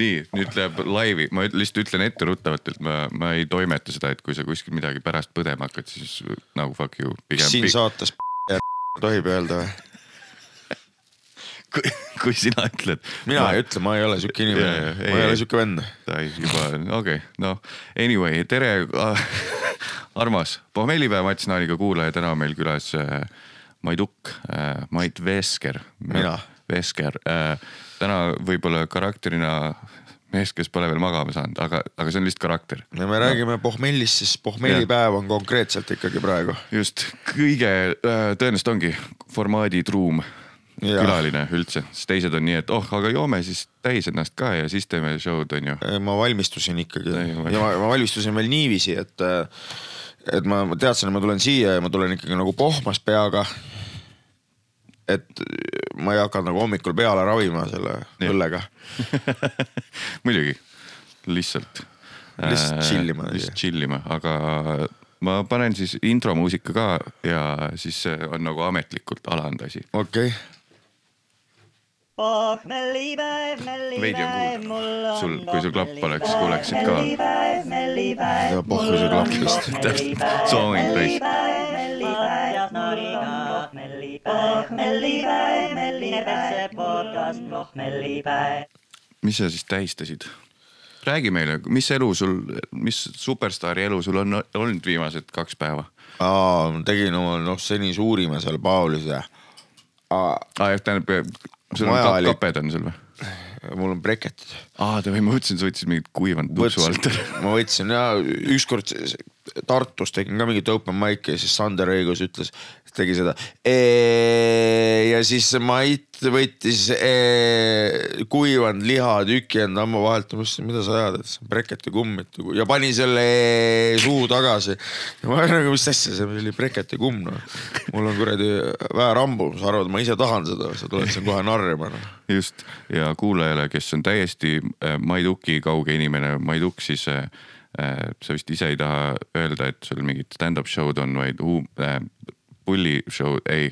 nii nüüd läheb laivi, ma lihtsalt ütlen etteruttavalt, et ma, ma ei toimeta seda, et kui sa kuskil midagi pärast põdema hakkad, siis nagu fuck you. siin saates tohib öelda või? kui, kui sina ütled. mina ma... ei ütle, ma ei ole siuke inimene, ma ei ole siuke vend. juba, okei okay,, noh anyway, tere armas pohmellipäev Mats Naaniga kuulaja, täna on meil külas äh, Maiduk äh,, Mait Vesker. mina. Vesker äh,, täna võib-olla karakterina mees, kes pole veel magama saanud, aga, aga see on lihtsalt karakter. no me räägime no. pohmellist, siis pohmellipäev on konkreetselt ikkagi praegu. just, kõige äh, tõenäoliselt ongi formaadi truum külaline üldse, sest teised on nii, et oh, aga joome siis täis ennast ka ja siis teeme show'd on ju. ma valmistusin ikkagi ja ma, ma valmistusin veel niiviisi, et, et ma teadsin, et ma tulen siia ja ma tulen ikkagi nagu pohmas peaga. Et ma ei hakanud nagu hommikul peale ravima selle ja. õllega muidugi, lihtsalt. lihtsalt chill ima. lihtsalt chill ima, aga ma panen siis intromuusika ka ja siis on nagu ametlikult alanud asi. okei okay pohmellipäev, mellipäev, mul on sul, kui sul klapp oleks, kuuleksid ka. ja pohhu see klapp vist. täpselt, soovin teist. mis sa siis tähistasid? räägi meile, mis elu sul, mis superstaari elu sul on olnud viimased kaks päeva? aa, tegin oma noh, seni suurima seal Paulis ja. aa tähendab sul on ka, oli... kaped on sul või? mul on breketid. aa, ma mõtlesin, sa võtsid mingit kuivanud tupsu alt. ma võtsin ja ükskord Tartus tegin ka mingit open mic'i ja siis Sander Õigus ütles, tegi seda. ja siis Mait võttis ee, kuivanud liha tüki enda hamma vahelt, ma mõtlesin, mida sa ajad, et see on breketi kumm, et ja pani selle suu tagasi. ja ma nagu, mis asja, see oli breketi kumm noh. mul on kuradi väerambu, sa arvad, ma ise tahan seda, sa tuled siin kohe narrima noh. just ja kuulajale, kes on täiesti äh, Maiduki kauge inimene, Maiduk siis äh, äh, sa vist ise ei taha öelda, et sul mingid stand-up show'd on, vaid uh, äh, pulli show, ei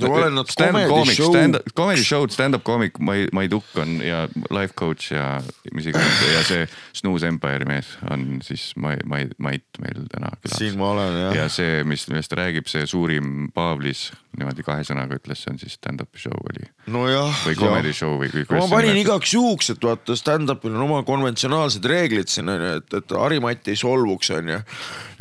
no ma olen nad comedy show. Stand, comedy show'd, stand-up koomik Mai, Mai Tukk on ja life coach ja mis iganes ja see Snooze Empire'i mees on siis Mai, Mai, Mait meil täna külas. siin ma olen jah. ja see, mis, millest ta räägib, see suurim Paavlis niimoodi kahe sõnaga ütles, see on siis stand-up'i show oli. nojah. või comedy ja. show või kõik. ma panin igaks juhuks, et vaata stand-up'il on oma konventsionaalsed reeglid siin on ju, et, et Harimati ei solvuks on ju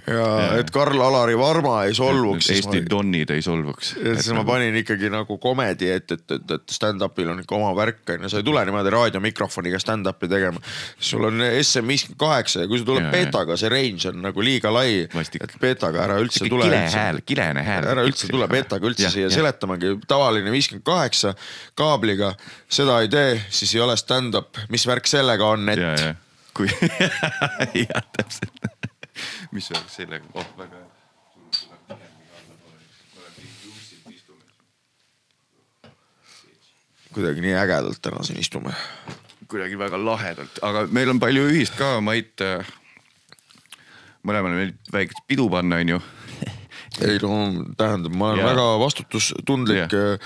ja, ja et Karl-Alari Varma ei solvuks. Eesti ma... donnid ei solvuks. siis ma nagu- panin ikkagi nagu komedi, et, et, et, et stand-up'il on ikka oma värk on ju, sa ei tule niimoodi raadiomikrofoniga stand-up'i tegema. sul on SM viiskümmend kaheksa ja kui sa tuled beetaga, see range on nagu liiga lai. et beetaga ära üldse tule. kile hääl, kilene hääl. ära üldse tule beetaga üldse siia seletamagi, tavaline viiskümmend kaheksa kaabliga, seda ei tee, siis ei ole stand-up, mis värk sellega on, et. ja, ja kui jah, täpselt mis värk sellega, oh väga hea. kuidagi nii ägedalt täna siin istume. kuidagi väga lahedalt, aga meil on palju ühist ka, Mait. Äh, mõlemal meil väikest pidu panna, onju ei no tähendab, ma olen ja. väga vastutustundlik ja.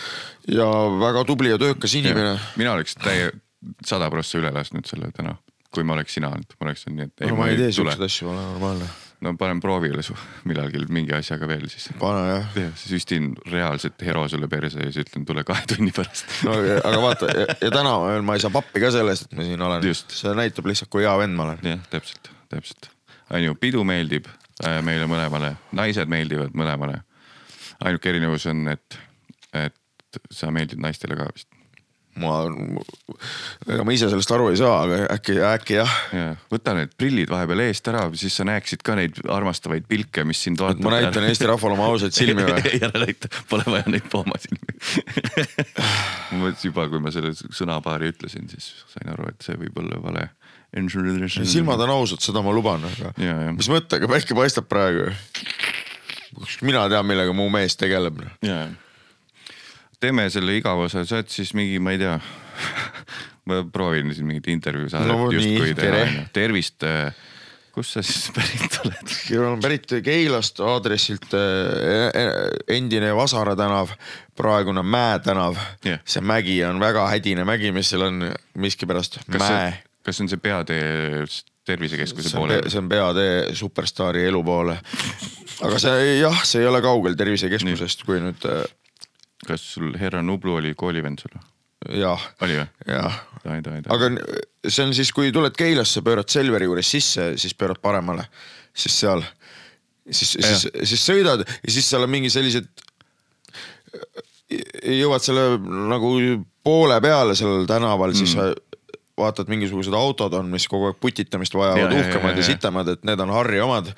ja väga tubli ja töökas inimene. mina oleks täie sada prossa üle lasknud selle täna kui ma oleks sina olnud, ma oleks olnud nii, et. no ma ei tee siukseid asju, ma olen normaalne. no panen proovile su millalgi mingi asjaga veel siis. pane jah. siis süstin reaalselt hero sulle perse ja siis ütlen, tule kahe tunni pärast. no aga vaata ja, ja täna ma ei saa pappi ka selle eest, et ma siin olen. see näitab lihtsalt, kui hea vend ma olen. jah, täpselt, täpselt. on ju, pidu meeldib äh, meile mõlemale, naised meeldivad mõlemale. ainuke erinevus on, et, et sa meeldid naistele ka vist ma, ega ma ise sellest aru ei saa, aga äkki, äkki jah ja,. võta need prillid vahepeal eest ära, siis sa näeksid ka neid armastavaid pilke, mis sind vaatab. ma näitan Eesti rahvale oma ausaid silmi või? ei ära näita, pole vaja neid poomasilmi ma mõtlesin juba, kui ma selle sõnapaari ütlesin, siis sain aru, et see võib olla vale. silmad on ausad, seda ma luban, aga ja, ja. mis mõttega, päike paistab praegu. mina tean, millega mu mees tegeleb. ja, ja teeme selle igava osa, sa oled siis mingi, ma ei tea ma proovin siin mingit intervjuu saada no,. justkui teha, tervist. Äh, kust sa siis pärit oled? ma olen pärit Keilast aadressilt äh, äh, endine Vasara tänav, praegune Mäe tänav yeah.. see mägi on väga hädine mägi, mis seal on miskipärast. kas mäe. kas see on see peatee tervisekeskuse poole see on peatee superstaari elu poole. aga see jah, see ei ole kaugel tervisekeskusest, kui nüüd kas sul härra Nublu oli koolivend sul? jah, oli või? jah. Aga see on siis, kui tuled Keilasse, pöörad Selveri juures sisse, siis pöörad paremale, siis seal, siis, siis, siis sõidad ja siis seal on mingi sellised. jõuad selle nagu poole peale sellel tänaval mm., siis vaatad, mingisugused autod on, mis kogu aeg putitamist vajavad Ja,, ja, uhkemad ja, ja, sitemad, et need on Harri omad.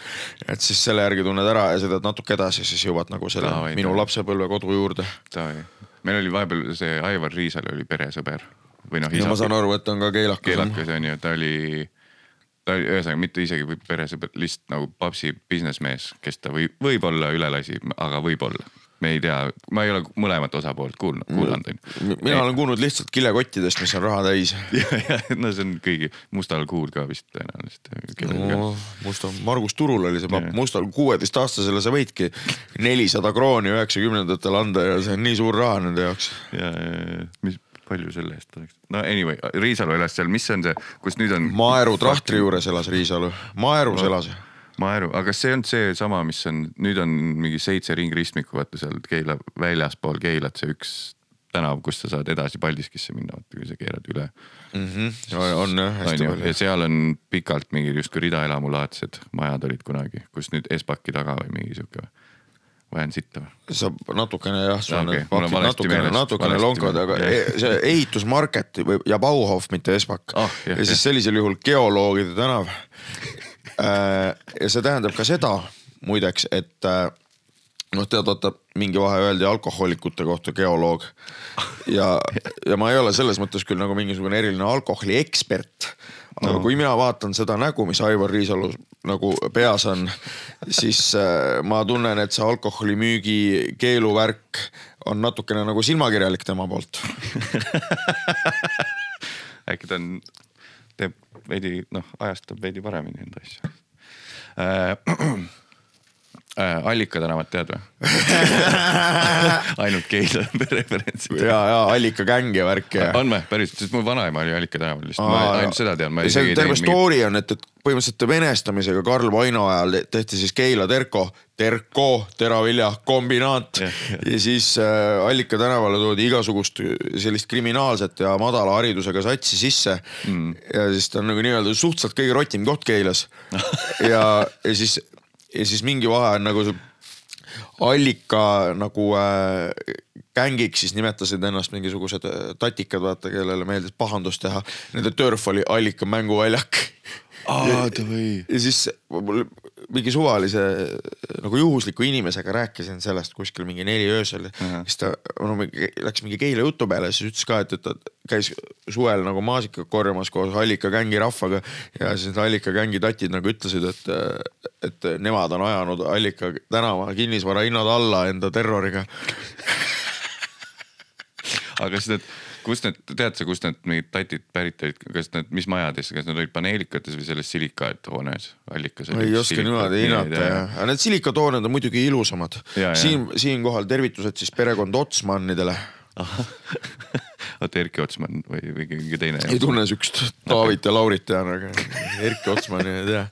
et siis selle järgi tunned ära ja sõidad natuke edasi, siis jõuad nagu selle Davai, minu lapsepõlve kodu juurde. meil oli vahepeal see Aivar Riisal oli peresõber või noh, ma saan aru, et on ka keelakas. keelakas on ju, ta oli, ta oli ühesõnaga mitte isegi peresõber, lihtsalt nagu papsi businessmees, kes ta või võib-olla üle lasi, aga võib-olla. Me ei tea, ma ei ole mõlemat osapoolt kuulnud, kuulanud on mina olen kuulnud lihtsalt kilekottidest, mis on raha täis ju. no see on kõigi, Mustal Kuul ka vist tõenäoliselt. no musta, Margus Turul oli see papp, mustal kuueteistaastasele sa võidki nelisada krooni üheksakümnendatel anda ja see on nii suur raha nende jaoks. ja, ja, mis, palju selle eest oleks? no anyway, Riisalu elas seal, mis on see, kus nüüd on? Maeru trahtri juures elas Riisalu, Maeru's elas. Maeru, aga kas see on seesama, mis on, nüüd on mingi seitse ringristmikku, vaata seal Keila, väljaspool Keilat see üks tänav, kus sa saad edasi Paldiskisse minna, vaata kui sa keerad üle. Mhm. on jah, hästi on ju, palju ja. seal on pikalt mingid justkui ridaelamulaadsed majad olid kunagi, kus nüüd Espaki taga või mingi sihuke või? vajan sitta või? sa natukene jah, sul on on pakid valesti natukene, natukene lonkad, aga e- see ehitusmarket või ja Bauhof, mitte Espak jah, ja siis jah. sellisel juhul geoloogide tänav. Ja see tähendab ka seda muideks, et äh, noh, tead, vaata mingi vahe öeldi alkohoolikute kohta geoloog ja, ja ma ei ole selles mõttes küll nagu mingisugune eriline alkoholiekspert. aga No. kui mina vaatan seda nägu, mis Aivar Riisalu nagu peas on, siis äh, ma tunnen, et see alkoholimüügi keeluvärk on natukene nagu silmakirjalik tema poolt. äkki ta on, teeb veidi noh, ajastab veidi paremini enda asju äh. Äh, Allika tänavat tead või? ainult Keila referentsid. ja, ja allika gäng ja värk ja. on või, päriselt, sest mu vanaema oli Allika tänaval lihtsalt, ma ainult seda tean. see terve story on, et, et põhimõtteliselt venestamisega Karl Vaino ajal te- tehti siis Keila Terko, Terko teravilja kombinaat Jah, jah. ja siis äh, Allika tänavale toodi igasugust sellist kriminaalset ja madala haridusega satsi sisse mm.. ja siis ta on nagu nii-öelda suhteliselt kõige rotim koht Keilas ja, ja siis, ja siis mingi vahe on nagu allika nagu äh, gängiks siis nimetasid ennast mingisugused äh, tatikad, vaata, kellele meeldis pahandust teha. Nende törf oli allika mänguväljak. aa, davai. ja siis mingi suvalise nagu juhusliku inimesega rääkisin sellest kuskil mingi neli öösel uh. -huh. siis ta no, mingi- läks mingi Keila jutu peale, siis ütles ka, et, et ta käis suvel nagu maasikat korjamas koos Allika gängi rahvaga ja siis need Allika gängi tatid nagu ütlesid, et, et nemad on ajanud Allika tänava kinnisvara hinnad alla enda terroriga. aga kas need, kust need, tead sa, kust need mingid tatid pärit olid, kas need, mis majades, kas need olid paneelikates või selles silikaathoones? allikas ma ei oska niimoodi hinnata jah, aga need silikatoonid on muidugi ilusamad siin, siinkohal tervitused siis perekond Otsmannidele. oota, Erki Otsman või, või keegi teine? ei tunne siukest Taavit ja Laurit tean, aga Erki Otsmanni ei tea.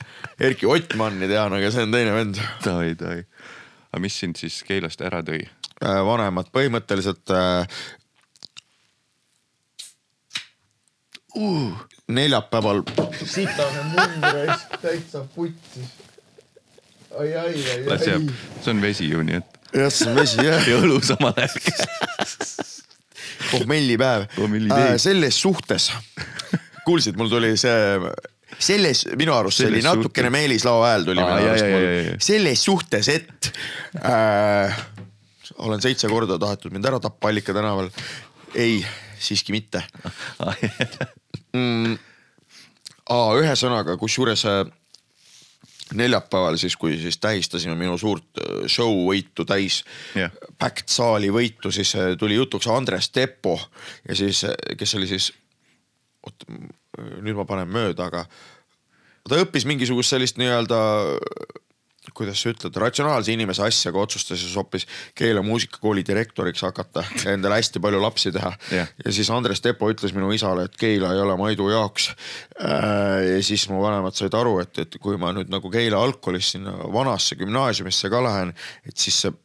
Erki Ottmanni tean, aga see on teine vend. davai, davai. aga mis sind siis Keilast ära tõi? vanemad põhimõtteliselt äh, uh,. neljapäeval. sitane mundreis, täitsa putsis. ai, ai, ai, las jääb, see on vesi ju, nii et. jah, see on vesi jah. ja õlu samal ajal. pohmellipäev äh,. selles suhtes, kuulsid, mul tuli see, selles minu arust see oli Selles natukene suhtes. Meelis Lao hääl tuli Aa, minu arust mul selles suhtes, et äh, olen seitse korda tahetud mind ära tappa Allika tänaval. ei, siiski mitte mm,. ühesõnaga, kusjuures äh, neljapäeval siis, kui siis tähistasime minu suurt äh, show võitu täis Jah. Packed saali võitu, siis äh, tuli jutuks Andres Teppo ja siis, kes oli siis, oot nüüd ma panen mööda, aga ta õppis mingisugust sellist nii-öelda kuidas sa ütled, ratsionaalse inimese asja, aga otsustas siis hoopis Keila muusikakooli direktoriks hakata ja endale hästi palju lapsi teha Jah. ja siis Andres Tepo ütles minu isale, et Keila ei ole Maidu jaoks. ja siis mu vanemad said aru, et, et kui ma nüüd nagu Keila algkoolis sinna vanasse gümnaasiumisse ka lähen, et siis see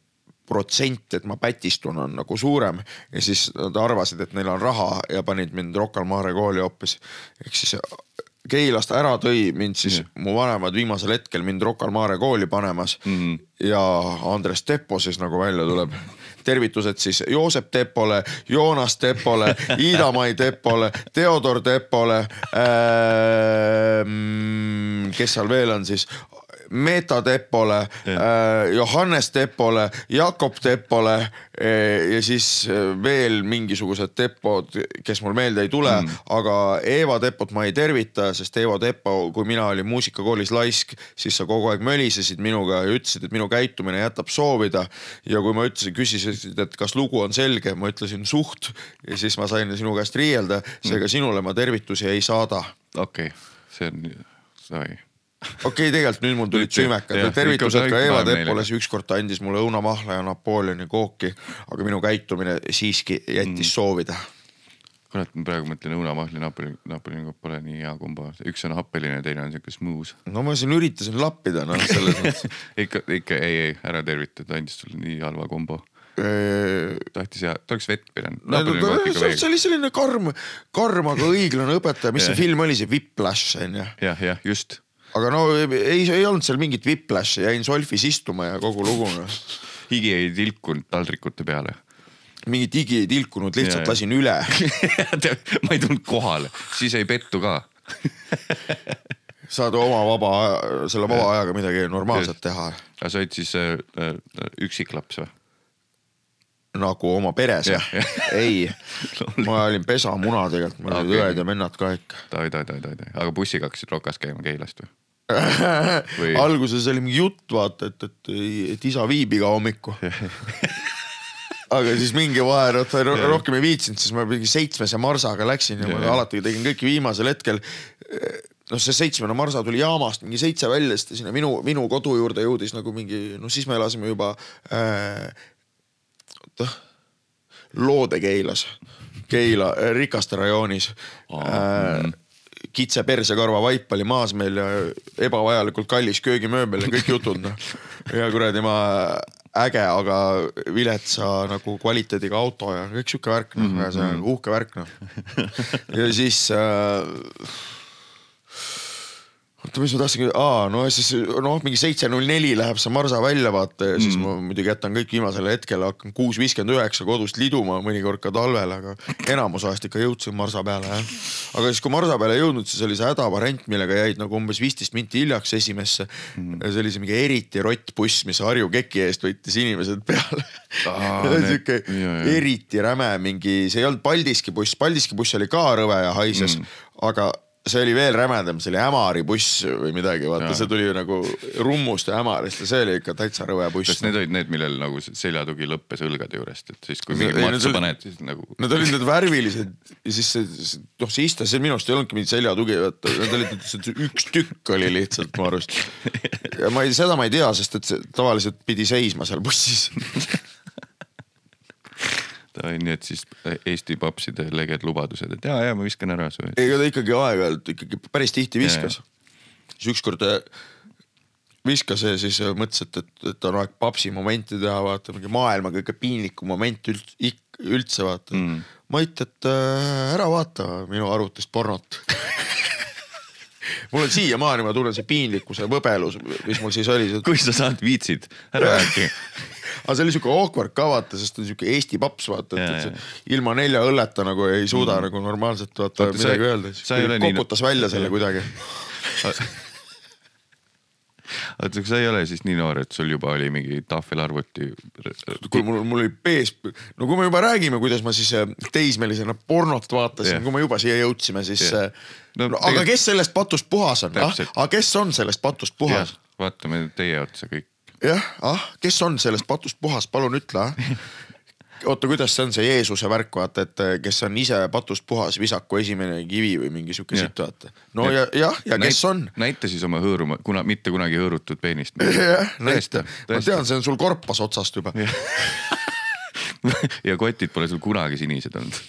protsent, et ma pätistun, on nagu suurem ja siis nad arvasid, et neil on raha ja panid mind Rocca al Mare kooli hoopis. ehk siis Keilast ära tõi mind siis Jah. mu vanemad viimasel hetkel mind Rocca al Mare kooli panemas mm. -hmm. ja Andres Teppo siis nagu välja tuleb. tervitused siis Joosep Tepole, Joonas Tepole, Iida-Mai Tepole, Theodor Tepole ähm,. kes seal veel on siis? Meeta Tepole, Johannes Tepole, Jakob Tepole eh, ja siis eh, veel mingisugused Tepod, kes mul meelde ei tule mm., aga Eeva Tepot ma ei tervita, sest Eeva Tepo, kui mina olin muusikakoolis laisk, siis sa kogu aeg mölisesid minuga ja ütlesid, et minu käitumine jätab soovida. ja kui ma ütlesin, küsisid, et kas lugu on selge, ma ütlesin suht ja siis ma sain sinu käest riielda, seega sinule ma tervitusi ei saada okei okay., see on, sai. Okei okay,, tegelikult nüüd mul tulid süümekad tervitused ka Tepole, meile. siis ükskord ta andis mulle õunamahla ja Napoleoni kooki, aga minu käitumine siiski jättis mm. soovida. kurat, ma praegu mõtlen õunamahli Napoli, Napoli pole nii hea kombo, üks on happeline, teine on siuke smooth. no ma siin üritasin lappida, noh selles mõttes. ikka, ikka ei, ei ära tervita, ta andis sulle nii halva kombo. see tahtis hea, ta oleks vett pidanud. Ikka veega. oli selline karm, karm, aga õiglane õpetaja, mis see film oli, see Whiplash on ju. jah, jah, just. Aga no ei, ei olnud seal mingit Whiplashi, jäin solfis istuma ja kogu lugu noh. higi ei tilkunud taldrikute peale. mingit higi ei tilkunud, lihtsalt Ja, lasin üle. ma ei tulnud kohale, siis ei pettu ka. saad oma vaba, selle vaba ajaga midagi normaalset teha aga sa olid siis äh, äh, üksiklaps või? nagu oma peres ei, ma olin pesamuna tegelikult, mul olid Okei. õed ja vennad ka ikka. tai, tai, tai, tai, aga bussiga hakkasid Rokas käima Keilast või? Või- alguses oli mingi jutt, vaata, et, et, et isa viib iga hommiku. aga siis mingi vahe, rohkem ei viitsinud, siis ma mingi seitsmese marsaga läksin ja ma Ja, ja. alati tegin kõike viimasel hetkel. noh, see seitsmene marsa tuli jaamast mingi seitse välja, siis ta sinna minu, minu kodu juurde jõudis nagu mingi, no siis me elasime juba äh,, oota, Loode-Keilas, Keila äh, Rikaste rajoonis äh,. Kitse persekarva vaip oli maas meil ja ebavajalikult kallis köögimööbel ja kõik jutud noh. ja kuradi ma äge, aga viletsa nagu kvaliteediga auto ja kõik sihuke värk noh, ühesõnaga uhke värk noh. ja siis äh, oota, mis ma tahtsingi, aa no siis noh, mingi seitse null neli läheb see marsa välja vaata ja siis mm. ma muidugi jätan kõik viimasel hetkel, hakkan kuus viiskümmend üheksa kodust liduma mõnikord ka talvel, aga enamus ajast ikka jõudsin marsa peale jah. aga siis, kui marsa peale ei jõudnud, siis oli see hädavariant, millega jäid nagu umbes viisteist minti hiljaks esimesse mm.. see oli see mingi eriti rottbuss, mis Harju keki eest võttis inimesed peale. Sihuke eriti räme mingi, see ei olnud Paldiski buss, Paldiski buss oli ka rõve ja haises mm., aga see oli veel rämedam, see oli Ämari buss või midagi, vaata Jaa. see tuli nagu Rummust ja Ämarist ja see oli ikka täitsa rõve buss kas. need olid need, millel nagu seljatugi lõppes õlgade juurest, et siis kui mingi matsu paned, siis nagu. Need olid need värvilised ja siis see, noh see iste, see minu arust ei olnudki mingi seljatugi, vaata need olid üks tükk oli lihtsalt mu arust. ja ma ei, seda ma ei tea, sest et see tavaliselt pidi seisma seal bussis. nii et siis Eesti papside leged lubadused, et ja, ja ma viskan ära su. ega ta ikkagi aeg-ajalt ikkagi päris tihti viskas. siis ükskord äh, viskas ja siis äh, mõtles, et, et, et on aeg papsi momenti teha, vaata mingi maailma kõige piinlikum moment üld, üldse vaata mm.. Mait, et äh, ära vaata minu arvutist pornot mul on siiamaani, ma tunnen see piinlikkuse võbelus, mis mul siis oli. kui sa saad, viitsid, ära räägi. aga see oli siuke awkward ka vaata, sest on siuke Eesti paps vaata, et, et ilma nelja õlleta nagu ei suuda mm. nagu normaalselt vaata sa- midagi öelda. sa ole nii- koputas välja selle kuidagi. oota, kas sa ei ole siis nii noor, et sul juba oli mingi tahvelarvuti? kui mul, mul oli pees, no kui me juba räägime, kuidas ma siis äh, teismelisena pornot vaatasin yeah., kui me juba siia jõudsime, siis yeah. No no,. aga kes sellest patust puhas on, ah aga kes on sellest patust puhas? vaatame teie otsa kõik. jah, ah, kes on sellest patust puhas, palun ütle, ah. oota, kuidas see on see Jeesuse värk, vaata, et eh, kes on ise patust puhas, visaku esimene kivi või mingi sihuke sitt, vaata. no ja, jah, ja kes on? näita siis oma hõõruma, kuna mitte kunagi hõõrutud peenist. jah, näita ma tean, see on sul korpas otsast juba. ja kotid pole sul kunagi sinised olnud,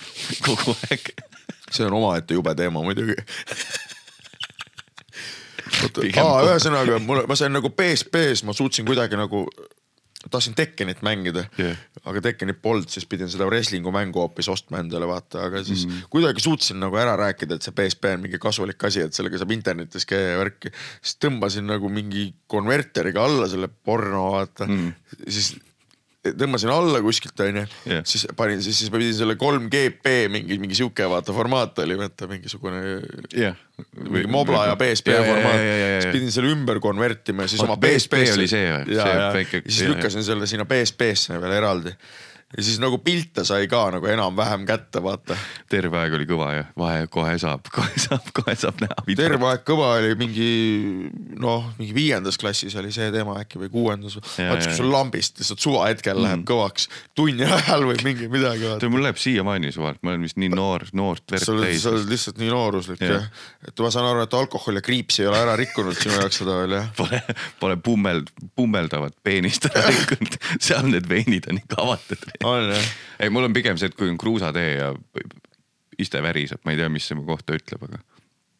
kogu aeg. see on omaette jube teema muidugi. Ühesõnaga mul, ma sain nagu PSP-s, ma suutsin kuidagi nagu, tahtsin Tekkenit mängida yeah., aga Tekkenit polnud, siis pidin seda wrestling'u mängu hoopis ostma endale vaata, aga siis mm. kuidagi suutsin nagu ära rääkida, et see PSP on mingi kasulik asi, et sellega saab internetis käia ja värki. siis tõmbasin nagu mingi konverteriga alla selle porno vaata mm., siis tõmbasin alla kuskilt onju Jah. siis panin, siis, siis ma pidin selle 3GP mingi, mingi sihuke vaata formaat oli vaata mingisugune jah. mingi Mobla ja PSP Ja, ja, formaat ja, ja, ja, ja. siis pidin selle ümber konvertima ja siis Oot, oma PSP PSP-sse oli see või? ja, See ja väike- ja siis ja, ja. lükkasin selle sinna PSP-sse veel eraldi ja siis nagu pilte sai ka nagu enam-vähem kätte vaata. terve aeg oli kõva ja vahe kohe saab, kohe saab, kohe saab näha. terve aeg kõva oli mingi noh, mingi viiendas klassis oli see teema äkki või kuuendas. Ja, vaata, ja, kui ja. sul lambist lihtsalt suvahetkel läheb kõvaks tunni ajal või mingi midagi tead, mul läheb siiamaani suvalt, ma olen vist nii noor, noort verd täis sa. oled lihtsalt nii nooruslik Jah. jah. et ma saan aru, et alkohol ja kriips ei ole ära rikkunud sinu jaoks seda veel jah. Pole, pole pummeld, pummeldavat peenist ära rikkunud, seal need veinid on ikka avatud. On jah ei, mul on pigem see, et kui on kruusatee ja iste väriseb, ma ei tea, mis see mu kohta ütleb, aga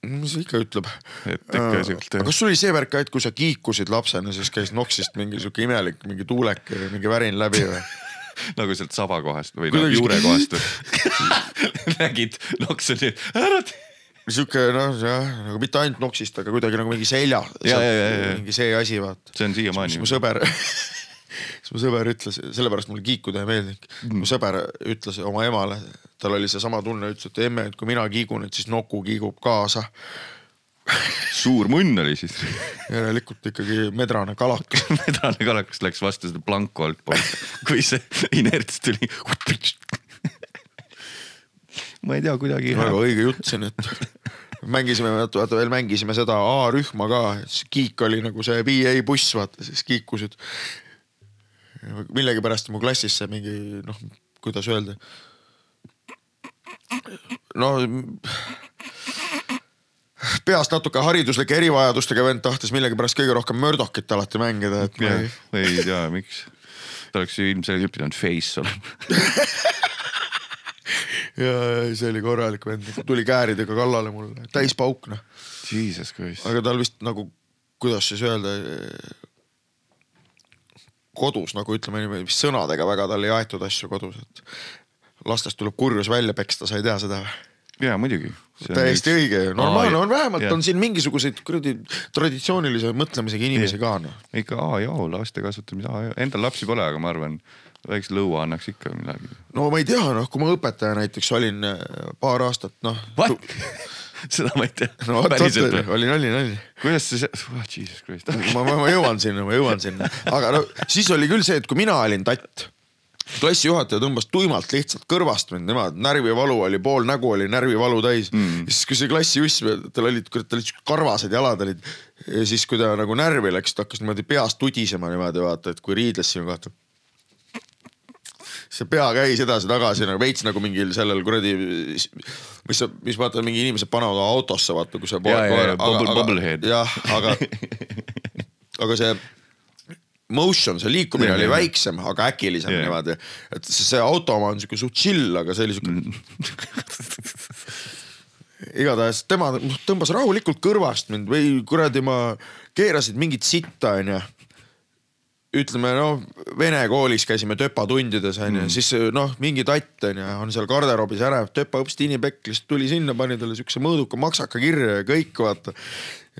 mis see ikka ütleb? Et ikka siukt- aga kas sul oli see värk ka, et kui sa kiikusid lapsena, siis käis noksist mingi sihuke imelik mingi tuulek või mingi värin läbi või? nagu sealt saba kohast või no, Kuidagi- juure kohast või nägid noksuni, ära tee. sihuke noh, jah nagu mitte ainult noksist, aga kuidagi nagu mingi selja. Ja, ja, ja, ja. mingi see asi vaata. see on siiamaani mu. sõber, siis mu sõber ütles, sellepärast mulle kiikuda ei meeldinud. Mm. mu sõber ütles oma emale, tal oli seesama tunne, ütles, et emme, et kui mina kiigun, et siis Nuku kiigub kaasa. suur munn oli siis. järelikult ikkagi medrane kalakas. medane kalakas läks vastu seda planku altpoolt, kui see inerts tuli. ma ei tea, kuidagi väga õige jutt siin, et mängisime, vaata veel mängisime seda A-rühma ka, siis Kiik oli nagu see VA buss, vaata siis kiikusid. Millegipärast mu klassis see mingi noh, kuidas öelda. no peast natuke hariduslike erivajadustega vend tahtis millegipärast kõige rohkem Murdochit alati mängida, et ei ei tea, miks. ta oleks ilmselgelt pidanud face olema. ja ja see oli korralik vend, tuli kääridega kallale mulle, täis pauk noh. Jesus Christ. aga tal vist nagu, kuidas siis öelda. Kodus nagu ütleme niimoodi, vist sõnadega väga tal ei aetud asju kodus, et lastest tuleb kurjus välja peksta, sa ei tea seda või? ja muidugi. täiesti õige, normaalne on, vähemalt jah. on siin mingisuguseid kuradi traditsioonilise mõtlemisega inimesi ka noh. ikka A ja O laste kasvatamise A ja O, endal lapsi pole, aga ma arvan, väikse lõua annaks ikka midagi. no ma ei tea, noh, kui ma õpetaja näiteks olin äh, paar aastat, noh. Seda ma ei tea no vot, vot, oli nali, nali kuidas see, oh Jesus Christ. ma, ma, ma jõuan sinna, ma jõuan sinna, aga no siis oli küll see, et kui mina olin tatt, klassijuhataja tõmbas tuimalt lihtsalt kõrvast mind niimoodi, närvivalu oli, pool nägu oli närvivalu täis mm.. siis kui see klassijuss, tal olid, tal olid siuksed karvased jalad olid ja siis, kui ta nagu närvi läks, ta hakkas niimoodi peast tudisema niimoodi vaata, et kui riidles sinu kohta. See pea käis edasi-tagasi nagu veits nagu mingil sellel kuradi, mis sa, mis vaata mingi inimesed panevad autosse vaata, kui bubblehead. jah, aga, aga see motion, see liikumine Jah, oli jah. väiksem, aga äkilisem Jah. niimoodi. et see, see auto oma on siuke suht chill, aga see oli siuke. igatahes tema tõmbas rahulikult kõrvast mind või kuradi ma keerasid mingit sitta onju ütleme noh, vene koolis käisime töpatundides onju mm., siis noh, mingi tatt onju on seal garderoobis ära, töpa hõpsti tinipekk lihtsalt tuli sinna, pani talle siukse mõõduka maksaka kirja ja kõik vaata.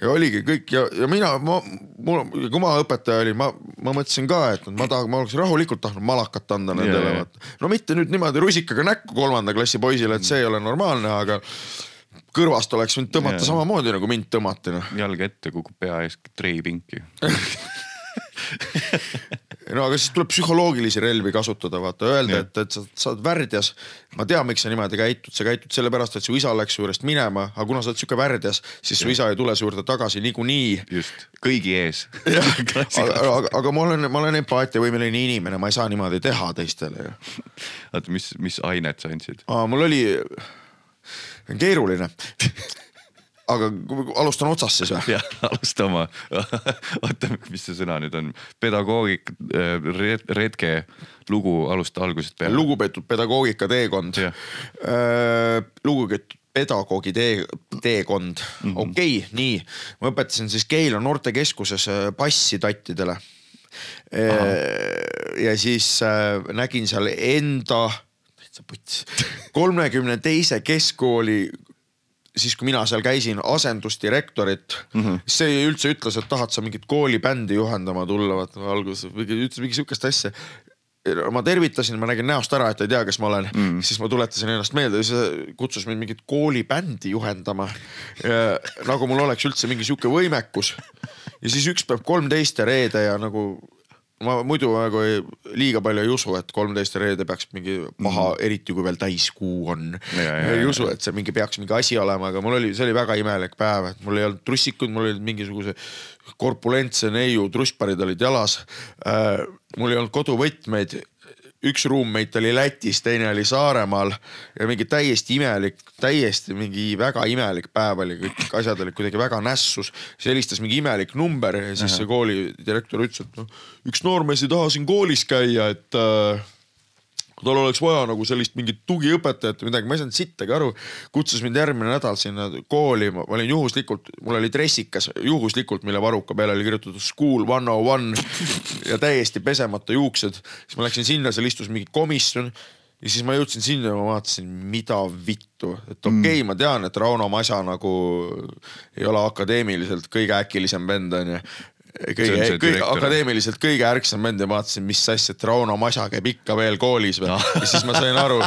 ja oligi kõik ja, ja mina, ma, mul, kui ma õpetaja olin, ma, ma mõtlesin ka, et ma tahan, ma oleks rahulikult tahtnud malakat anda nendele jaa. vaata. no mitte nüüd niimoodi rusikaga näkku kolmanda klassi poisile, et see ei ole normaalne, aga kõrvast oleks võinud tõmmata Jaa. samamoodi nagu mind tõmmati noh. jalg ette, kukub pea ees treipinki. no aga siis tuleb psühholoogilisi relvi kasutada, vaata öelda, et, et sa, sa oled värdjas. ma tean, miks sa niimoodi käitud, sa käitud sellepärast, et su isa läks su juurest minema, aga kuna sa oled sihuke värdjas, siis su isa ei tule su juurde tagasi niikuinii just, kõigi ees. aga, aga, aga ma olen, ma olen empaatiavõimeline inimene, ma ei saa niimoodi teha teistele ju. oota, mis, mis ainet sa andsid? mul oli keeruline. aga alustan otsast siis või? jah, alusta oma, oota, mis see sõna nüüd on, pedagoogik, retke lugu, alusta algusest peale. lugupeetud pedagoogika teekond Jah.. lugupeetud pedagoogi tee, teekond mm. -hmm., okei okay,, nii. ma õpetasin siis Keila noortekeskuses äh, bassi tattidele. ja siis äh, nägin seal enda, täitsa puts, kolmekümne teise keskkooli siis kui mina seal käisin asendusdirektorit mm. -hmm. see üldse ütles, et tahad sa mingit koolibändi juhendama tulla, vaata alguses ütles mingi sihukest asja. ma tervitasin, ma nägin näost ära, et ta ei tea, kes ma olen mm., siis ma tuletasin ennast meelde, siis kutsus mind mingit koolibändi juhendama. nagu mul oleks üldse mingi sihuke võimekus ja siis üks päev kolmteist ja reede ja nagu ma muidu nagu liiga palju ei usu, et kolmteist reede peaks mingi paha mm., eriti kui veel täiskuu on. Ei ja, usu, et see mingi peaks mingi asi olema, aga mul oli, see oli väga imelik päev, et mul ei olnud trussikuid, mul olid mingisuguse korpulentse neiu trussparid olid jalas. mul ei olnud koduvõtmeid üks roommate oli Lätis, teine oli Saaremaal ja mingi täiesti imelik, täiesti mingi väga imelik päev oli, kõik asjad olid kuidagi väga nässus. siis helistas mingi imelik number ja siis see koolidirektor ütles, et noh, üks noormees ei taha siin koolis käia, et äh, tal oleks vaja nagu sellist mingit tugiõpetajat või midagi, ma ei saanud sittagi aru. kutsus mind järgmine nädal sinna kooli, ma olin juhuslikult, mul oli dressikas juhuslikult, mille varruka peale oli kirjutatud school one oh one ja täiesti pesemata juuksed. siis ma läksin sinna, seal istus mingi komisjon ja siis ma jõudsin sinna ja ma vaatasin, mida vittu, et okei okay, mm., ma tean, et Rauno Masa nagu ei ole akadeemiliselt kõige äkilisem vend onju kõige kõige akadeemiliselt kõige ärksam vend ja vaatasin, mis asja, et Rauno Masa käib ikka veel koolis või No. ja siis ma sain aru.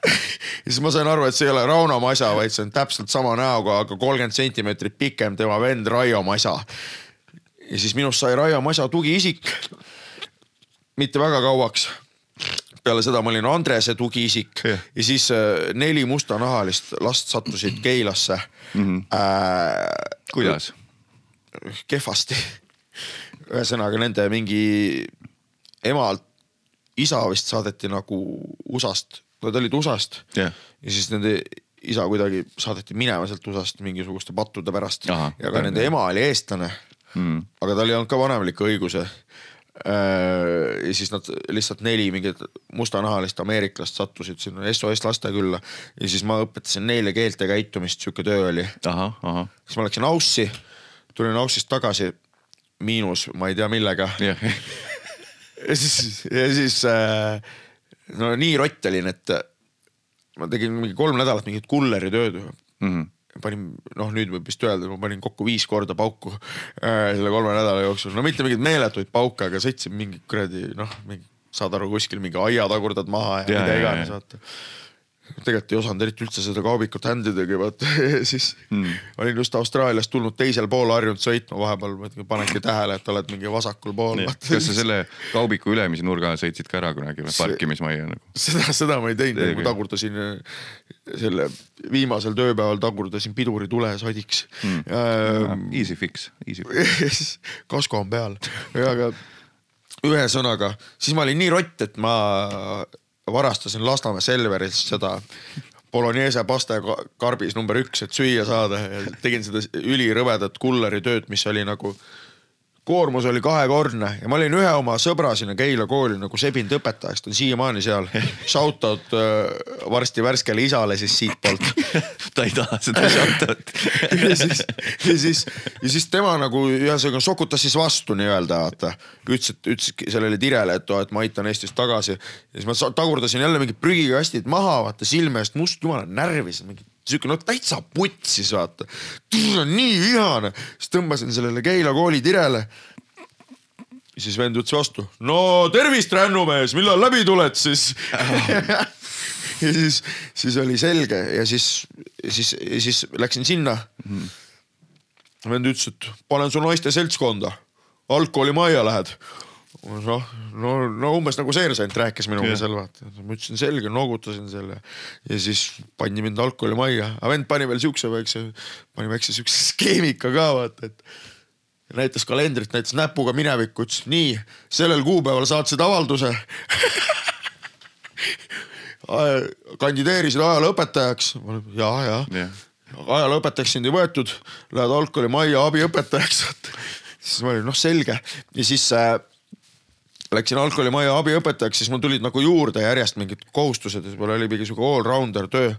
ja siis ma sain aru, et see ei ole Rauno Masa, vaid see on täpselt sama näoga, aga kolmkümmend sentimeetrit pikem tema vend Raio Masa. ja siis minust sai Raio Masa tugiisik. mitte väga kauaks peale seda ma olin Andrese tugiisik Jah. ja siis äh, neli mustanahalist last sattusid Keilasse mm. -hmm. Äh, kuidas? kehvasti. Ühesõnaga nende mingi emalt, isa vist saadeti nagu USA-st, nad olid USA-st Jah. ja siis nende isa kuidagi saadeti minema sealt USA-st mingisuguste pattude pärast Ahah, ja ka nende jah. ema oli eestlane Mm. aga tal ei olnud ka vanemlikke õiguse. ja siis nad lihtsalt neli mingit mustanahalist ameeriklast sattusid sinna SOS lastekülla ja siis ma õpetasin neile keelt ja käitumist, sihuke töö oli. siis ma läksin Aussi, tulin Aussist tagasi, miinus, ma ei tea millega. jah, ja siis, ja siis äh, no nii rott olin, et ma tegin mingi kolm nädalat mingit kulleri tööd Mhm. panin, noh, nüüd võib vist öelda, ma panin kokku viis korda pauku äh, selle kolme nädala jooksul, no mitte mingeid meeletuid pauke, aga sõitsin mingi kuradi noh, mingi saad aru, kuskil mingi aia tagurdad maha ja, Ja, mida iganes vaata. Tegelikult ei osanud eriti üldse seda kaubikut handle idagi vaata siis mm. olin just Austraaliast tulnud teisel pool harjunud sõitma vahepeal, panedki tähele, et oled mingi vasakul pool. kas sa selle kaubiku ülemise nurga sõitsid ka ära kunagi või, parkimismajja nagu? seda, seda ma ei teinud, ma tagurdasin äh, selle viimasel tööpäeval tagurdasin piduritule sadiks Hmm. mm.. Easy fix, easy fix. ja siis kasko on peal, aga ühesõnaga, siis ma olin nii rott, et ma varastasin Lasnamäe Selverist seda Bolognese pasta karbis number üks, et süüa saada. Ja tegin seda ülirõvedat kulleri tööd, mis oli nagu koormus oli kahekordne ja ma olin ühe oma sõbra sinna Keila kooli nagu sebinud õpetajaks, ta on siiamaani seal. Shout out äh, varsti värskele isale siis siitpoolt ta ei taha seda shoutout. ja siis, ja siis, ja siis tema nagu ühesõnaga sokutas siis vastu nii-öelda vaata. ütles, et ütles sellele Tirele, et, et ma aitan Eestist tagasi. ja siis ma tagurdasin jälle mingid prügikastid maha, vaata silme eest must jumala närvis, mingi sihuke no täitsa putsis vaata. nii vihane, siis tõmbasin sellele Keila kooli Tirele siis vend ütles vastu, no tervist, rännumees, millal läbi tuled siis? ja siis, siis oli selge ja siis, siis, siis läksin sinna. vend ütles, et panen su naiste seltskonda. algkoolimajja lähed noh, no, no umbes nagu seersant rääkis minuga seal vaata, ma ütlesin selge, noogutasin selle. Ja siis pandi mind algkoolimajja, aga vend pani veel siukse väikse, pani väikse siukse skeemika ka vaata, et näitas kalendrit, näitas näpuga minevikku, ütles nii, sellel kuupäeval saatsid avalduse. Kandideerisid ajalooõpetajaks, ja, ja jah, ajalooõpetajaks sind ei võetud, lähed algkoolimajja abiõpetajaks. siis ma olin noh, selge. Ja siis äh, läksin algkoolimajja abiõpetajaks, siis mul tulid nagu juurde järjest mingid kohustused ja mul oli mingi sihuke allrounder töö.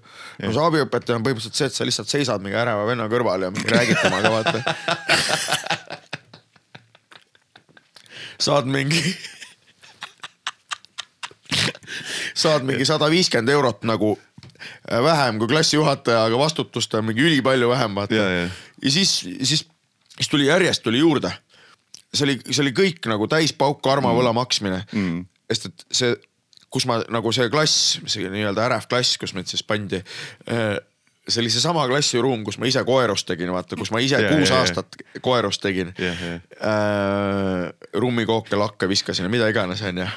no see abiõpetaja on põhimõtteliselt see, et sa lihtsalt seisad mingi äreva venna kõrval ja räägid temaga vaata. saad mingi saad mingi sada viiskümmend eurot nagu äh, vähem kui klassijuhataja, aga vastutust on mingi ülipalju vähem vaata ja siis, siis, siis tuli järjest tuli juurde. See oli, see oli kõik nagu täispauk armavõla maksmine mm.. sest et see, kus ma nagu see klass, see nii-öelda ärev klass, kus meid siis pandi. see oli seesama klassiruum, kus ma ise koerust tegin, vaata, kus ma ise Ja, kuus ja. aastat koerust tegin Jah, jah. äh,. rummikooke lakke viskasin ja mida iganes, onju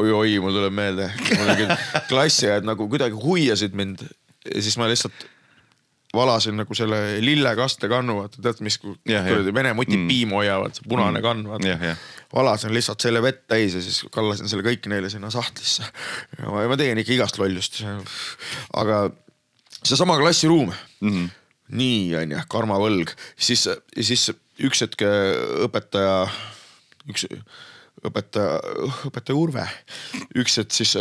oi-oi, mul tuleb meelde, mul olid klassiõed nagu kuidagi huviasid mind ja siis ma lihtsalt valasin nagu selle lillekaste kannu, vaata tead, mis kuradi vene mutid Mm. piimu hoiavad, see punane kann, vaata valasin lihtsalt selle vett täis ja siis kallasin selle kõik neile sinna sahtlisse. ma, ma tegin ikka igast lollust, aga seesama klassiruum mm. -hmm. nii onju, karmavõlg, siis, siis üks hetk õpetaja, üks õpetaja, õpetaja Urve, üks hetk siis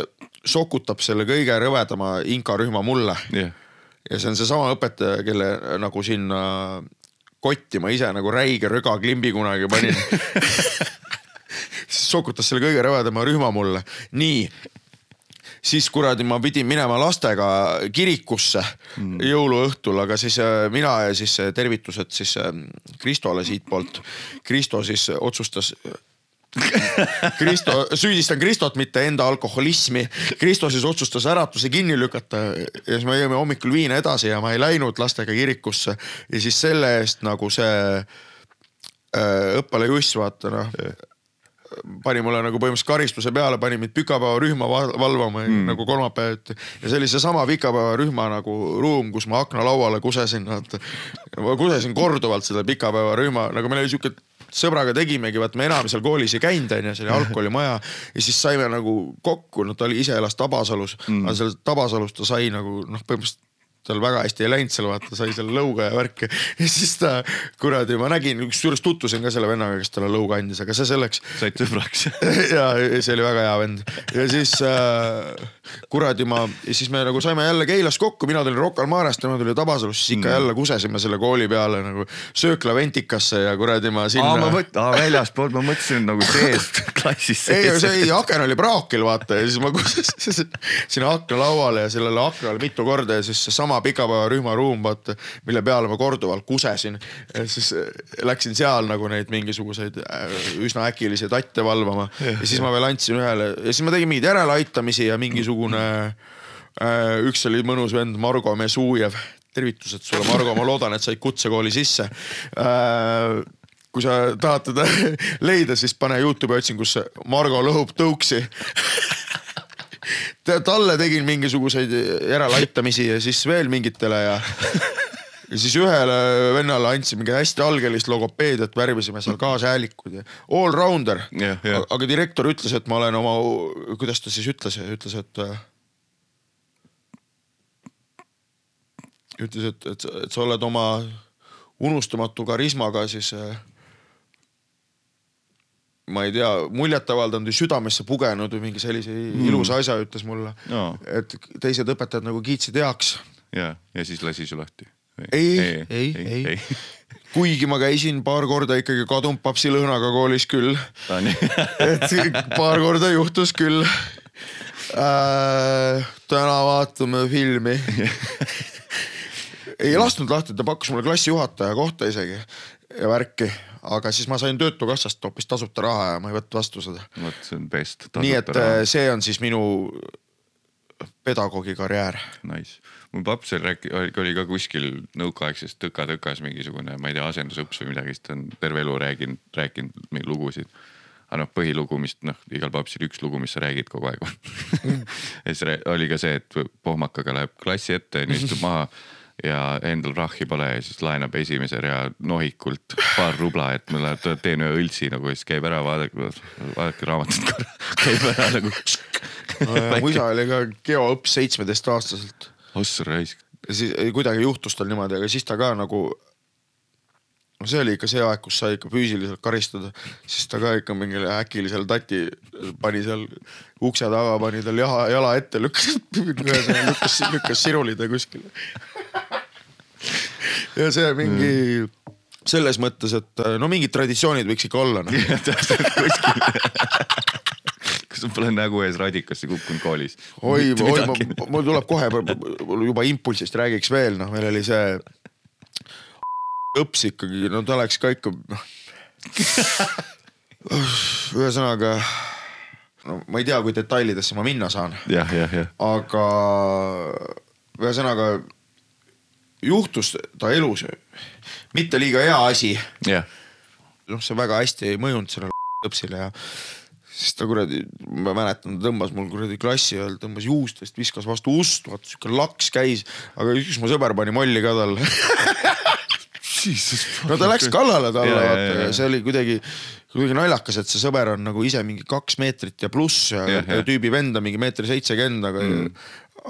sokutab selle kõige rõvedama Inka rühma mulle jah, ja see on seesama õpetaja, kelle nagu sinna kotti ma ise nagu räige rögaklimbi kunagi panin. sokutas selle kõige rõvedama rühma mulle, nii siis kuradi ma pidin minema lastega kirikusse mm. jõuluõhtul, aga siis äh, mina ja siis äh, tervitused siis äh, Kristole siitpoolt. Kristo siis otsustas Kristo, süüdistan Kristot, mitte enda alkoholismi. Kristo siis otsustas äratuse kinni lükata ja siis me jõime hommikul viina edasi ja ma ei läinud lastega kirikusse ja siis selle eest nagu see äh, õppele Juss vaata noh pani mulle nagu põhimõtteliselt karistuse peale, pani mind pikapäevarühma val- valvama mm. nagu kolmapäeviti. ja see oli seesama pikapäevarühma nagu ruum, kus ma aknalauale kusesin, vaata. ma kusesin korduvalt seda pikapäevarühma, nagu meil oli sihuke sõbraga tegimegi, vaat me enam seal koolis ei käinud, onju, see oli algkoolimaja ja siis saime nagu kokku, no ta oli ise elas Tabasalus mm., aga seal Tabasalus ta sai nagu noh, põhimõtteliselt tal väga hästi ei läinud seal vaata, sai seal lõuga ja värki ja siis ta kuradi, ma nägin, kusjuures tutvusin ka selle vennaga, kes talle lõuga andis, aga see selleks said sõbraks. ja see oli väga hea vend ja siis äh, kuradi ma, siis me nagu saime jälle Keilas kokku, mina tulin Rocca al Marest, tema tuli Tabasalust, siis ikka mm. jälle kusesime selle kooli peale nagu söökla Ventikasse ja kuradi ma aa, sinna ma. mõtlen, aa väljaspoolt, ma mõtlesin nagu seest klassis ei, sees. see ei, aken oli praakil vaata ja siis ma kusesin sinna aknalauale ja sellele aknale mitu korda ja siis seesama pikapäevarühma ruum vaata, mille peale ma korduvalt kusesin. siis äh, läksin seal nagu neid mingisuguseid äh, üsna äkilisi tatte valvama ja siis ma veel andsin ühele ja siis ma tegin mingeid järeleaitamisi ja mingisugune äh, üks oli mõnus vend Margo Mesujev, tervitused sulle Margo, ma loodan, et said kutsekooli sisse kui sa tahad teda leida, siis pane Youtube'i otsingusse Margo lõhub tõuksi. talle tegin mingisuguseid järeleaitamisi ja siis veel mingitele ja ja siis ühele vennale andsin mingi hästi algelist logopeediat, värvisime seal kaashäälikud ja all rounder Jah, jah. aga direktor ütles, et ma olen oma, kuidas ta siis ütles, ütles, et ütles, et, et, et sa oled oma unustamatu karismaga siis äh, ma ei tea, muljet avaldanud või südamesse pugenud või mingi sellise mm. ilusa asja ütles mulle No. et teised õpetajad nagu kiitsid heaks. ja, ja siis lasi su lahti. ei, ei, ei, ei.. kuigi ma käisin paar korda ikkagi kadunud papsilõhnaga koolis küll, et paar korda juhtus küll äh,. täna vaatame filmi. ei lasknud lahti, ta pakkus mulle klassijuhataja kohta isegi ja värki, aga siis ma sain Töötukassast hoopis tasuta raha ja ma ei võtnud vastu seda. vot see on best. nii et äh, see on siis minu pedagoogi karjäär. Nice, mul paps oli rääki-, oli ka kuskil nõukaaegses tõka-tõkas mingisugune, ma ei tea, asendusõps või midagi, siis ta on terve elu rääkinud, rääkinud mingeid lugusid. aga noh, põhilugu, mis noh, igal papsil üks lugu, mis sa räägid kogu aeg ja siis oli ka see, et pohmakaga läheb klassi ette, onju, istub maha ja endal rahhi pole ja siis laenab esimese rea nohikult paar rubla, et ma teen ühe õltsi nagu ja siis käib ära, vaadake, vaadake raamatut korra, käib ära nagu. mu isa oli ka geoõps seitsmeteistaastaselt ossa raisk, siis kuidagi juhtus tal niimoodi, aga siis ta ka nagu. No see oli ikka see aeg, kus sai ikka füüsiliselt karistada, siis ta ka ikka mingile äkilisele tati pani seal ukse taga, pani tal jaha, jala ette, lükkas, lükkas, lükkas sirulida kuskile. ja see mingi selles mõttes, et no mingid traditsioonid võiks ikka olla noh. no.. täpselt kuskil. kas sa pole nägu ees radikasse kukkunud koolis? oi, oi, mul tuleb kohe, mul juba impulsist räägiks veel, noh, meil oli see õps ikkagi, no ta läks ka ikka noh. ühesõnaga, no ma ei tea, kui detailidesse ma minna saan, aga ühesõnaga juhtus ta elus mitte liiga hea asi. Noh, see väga hästi ei mõjunud sellele õpsile ja siis ta kuradi, ma mäletan, ta tõmbas mul kuradi klassi ajal, tõmbas juustest, viskas vastu ust, vaata siuke laks käis, aga üks mu sõber pani molli ka talle. no ta läks kallale talle, vaata ja, see oli kuidagi, kuidagi naljakas, et see sõber on nagu ise mingi kaks meetrit ja pluss ja, Ja, ja, tüübi vend on mingi meeter seitsekümmend, aga mm.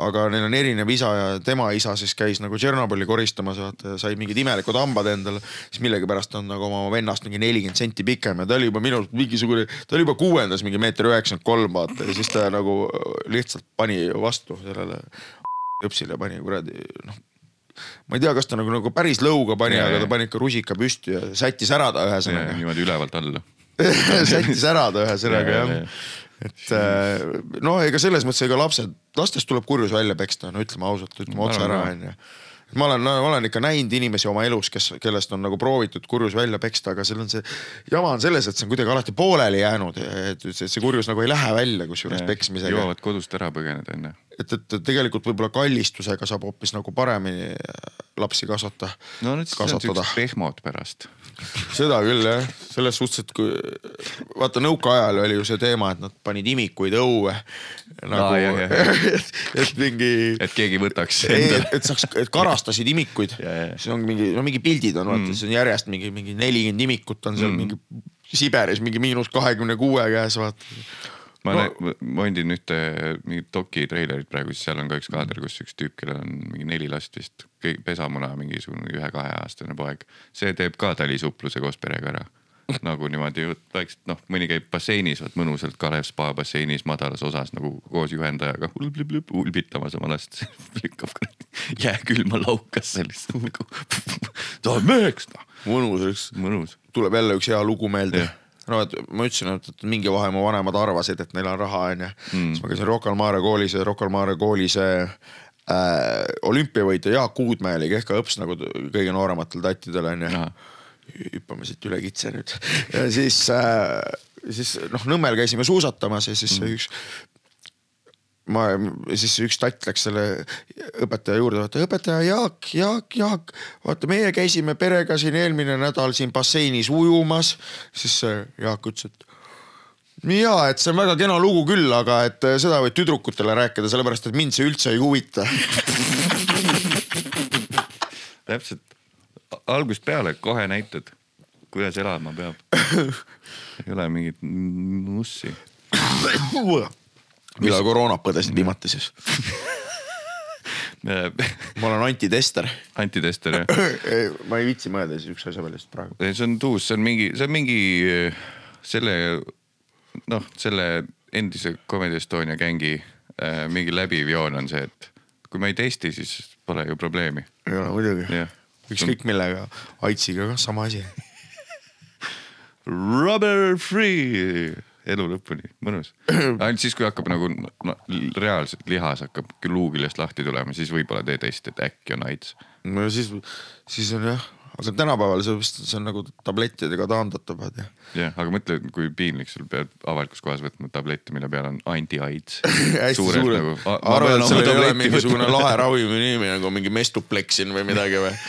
aga neil on erinev isa ja tema isa siis käis nagu Tšernobõli koristamas, vaata ja sai mingid imelikud hambad endale. siis millegipärast on nagu oma vennast mingi nelikümmend senti pikem ja ta oli juba minust mingisugune, ta oli juba kuuendas mingi meeter üheksakümmend kolm vaata ja siis ta nagu lihtsalt pani vastu sellele õpsile pani kuradi noh ma ei tea, kas ta nagu, nagu päris lõuga pani, aga ta pani ikka rusika püsti ja sättis ära ta ühesõnaga. niimoodi ülevalt alla. sättis ära ta ühesõnaga Ja, ja, jah ja.. et äh, no ega selles mõttes, ega lapsed, lastest tuleb kurjus välja peksta, no ütleme ausalt, ütleme otse ära onju. Ma olen, ma olen ikka näinud inimesi oma elus, kes, kellest on nagu proovitud kurjus välja peksta, aga seal on see jama on selles, et see on kuidagi alati pooleli jäänud, et see, kurjus nagu ei lähe välja kusjuures peksmisega. jõuavad kodust ära põgeneda onju. et, et tegelikult võib-olla kallistusega saab hoopis nagu paremini lapsi kasvata, no need siis on siuksed. pehmod pärast. seda küll jah, selles suhtes, et kui vaata nõukaajal oli ju see teema, et nad panid imikuid õue nagu jah, et, et mingi, et keegi võtaks endale. et saaks, et karastasid imikuid Ja, ja., siis on mingi, no mingi pildid on vaata mm., siis on järjest mingi, mingi nelikümmend imikut on seal mm. mingi Siberis mingi miinus kahekümne kuue käes vaata. ma No- mainisin ühte mingit doki treilerit praegu, siis seal on ka üks kaader, kus üks tüüp, kellel on mingi neli last vist, pesamuna mingisugune ühe-kaheaastane poeg. see teeb ka talisupluse koos perega ära. Nagu niimoodi vaikselt noh, mõni käib basseinis, vot mõnusalt Kalev spa basseinis madalas osas nagu koos juhendajaga ulblib-lib ulbitamas oma last. lükkab jääkülma laukasse lihtsalt nagu. tahad meheks noh, mõnus oleks, mõnus. tuleb jälle üks hea lugu meelde no et ma ütlesin, et, mingi vahe mu vanemad arvasid, et neil on raha onju mm., siis ma käisin Rocca al Mare koolis ja Rocca al Mare kooli see äh, olümpiavõitja Jaak Uudmäe oli kehka õps nagu kõige noorematel tattidel onju. Hüppame siit üle kitse nüüd ja siis äh,, siis noh, Nõmmel käisime suusatamas ja siis mm. üks ma, siis üks tatt läks selle õpetaja juurde, vaata õpetaja Jaak, Jaak, Jaak, vaata meie käisime perega siin eelmine nädal siin basseinis ujumas. siis Jaak ütles, et ja et see on väga kena lugu küll, aga et äh, seda võid tüdrukutele rääkida, sellepärast et mind see üldse ei huvita. täpselt algusest peale kohe näitad, kuidas elama peab. ei ole mingit nussi. millal koroonat põdesid viimati siis? ma olen antitester. antitester jah, ma ei viitsi mõelda siukse asja peale lihtsalt praegu. see on tuus, see on mingi, see on mingi selle noh, selle endise Comedy Estonia gängi äh, mingi läbiv joon on see, et kui ma ei testi, siis pole ju probleemi. ei ole muidugi jah, ükskõik millega, aitsiga kah sama asi. rubber free elu lõpuni, mõnus. ainult siis, kui hakkab nagu no, reaalselt lihas hakkab luu küljest lahti tulema, siis võib-olla tee test, et äkki on AIDS. no siis, siis on jah aga tänapäeval see vist see on nagu tablettidega taandatav vaata. jah, aga mõtle, kui piinlik sul pead avalikus kohas võtma tablette, mille peal on anti-AIDS. hästi suure, arvad, et seal ei ole mingisugune lahe ravimi nimi nagu mingi Mestuplexin või midagi või?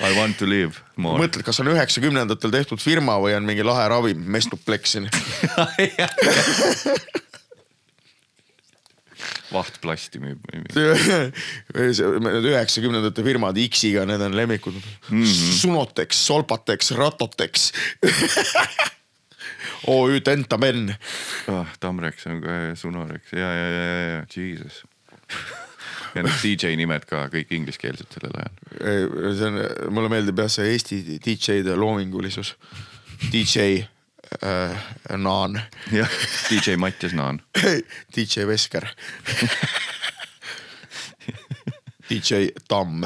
I want to live more. mõtled, kas on üheksakümnendatel tehtud firma või on mingi lahe ravim Mestuplexin? vahtplasti müüb. Need üheksakümnendate firmad X-iga, need on lemmikud mm. -hmm. Sunotex, Solpatex, Ratotex. OÜ Tentamen. ah,. Tamrex on ka ja Sunorex ja, ja, ja, ja, ja, jesus. ja need DJ nimed ka kõik ingliskeelsed sellel ajal. see on, mulle meeldib jah see Eesti DJ-de loomingulisus. DJ äh, Naan, jah, DJ Mattias Naan. DJ Vesker. DJ Tamm.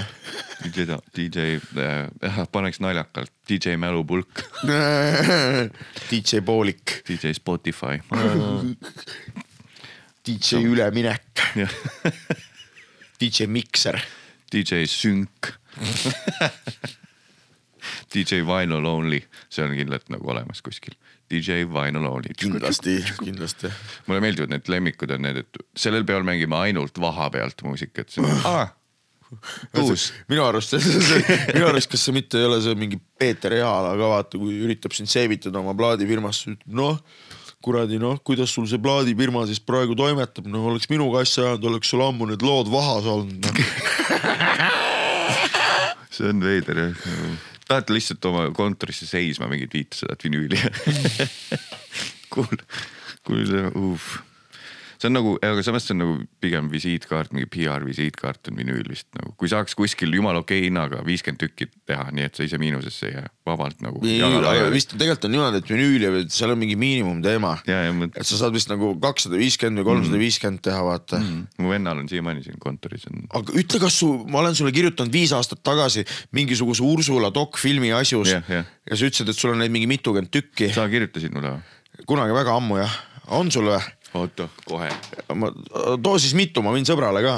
DJ, DJ äh,, paneks naljakalt, DJ Mälupulk, DJ Poolik, DJ Spotify. DJ Üleminek, DJ Mikser, DJ Synk. DJ Vinyl Only, see on kindlalt nagu olemas kuskil. DJ Vinyl Only. kindlasti, kindlasti. mulle meeldivad need lemmikud on need, et sellel peol mängime ainult vaha pealt muusikat. Ah, uus, minu arust, minu arust, kas see mitte ei ole see mingi Peeter Ehala ka vaata, kui üritab sind seebitada oma plaadifirmasse, ütleb noh kuradi noh, kuidas sul see plaadifirma siis praegu toimetab, no oleks minuga asja ajanud, oleks sul ammu need lood vahas olnud no. see on veider jah. Tahate lihtsalt oma kontorisse seisma mingit viitesadat vinüüli kuul, kuul, uff. See on nagu, aga samas see on nagu pigem visiitkaart, mingi PR visiitkaart on vinüül vist nagu, kui saaks kuskil jumala okei hinnaga viiskümmend tükki teha, nii et sa ise miinusesse ei jää, vabalt nagu. vist tegelikult on niimoodi, et vinüüli, seal on mingi miinimumteema. mõt- et sa saad vist nagu kakssada viiskümmend või kolmsada viiskümmend teha, vaata mm.. mu vennal on siiamaani siin kontoris on. aga ütle, kas su, ma olen sulle kirjutanud viis aastat tagasi mingisuguse Ursula dokfilmi asjus Jah, jah. ja sa ütlesid, et sul on neid mingi mitukümmend tükki. sa kirjutasid mulle või? kunagi väga ammu jah, on sul või? oota, kohe. ma, too siis mitu, ma võin sõbrale ka.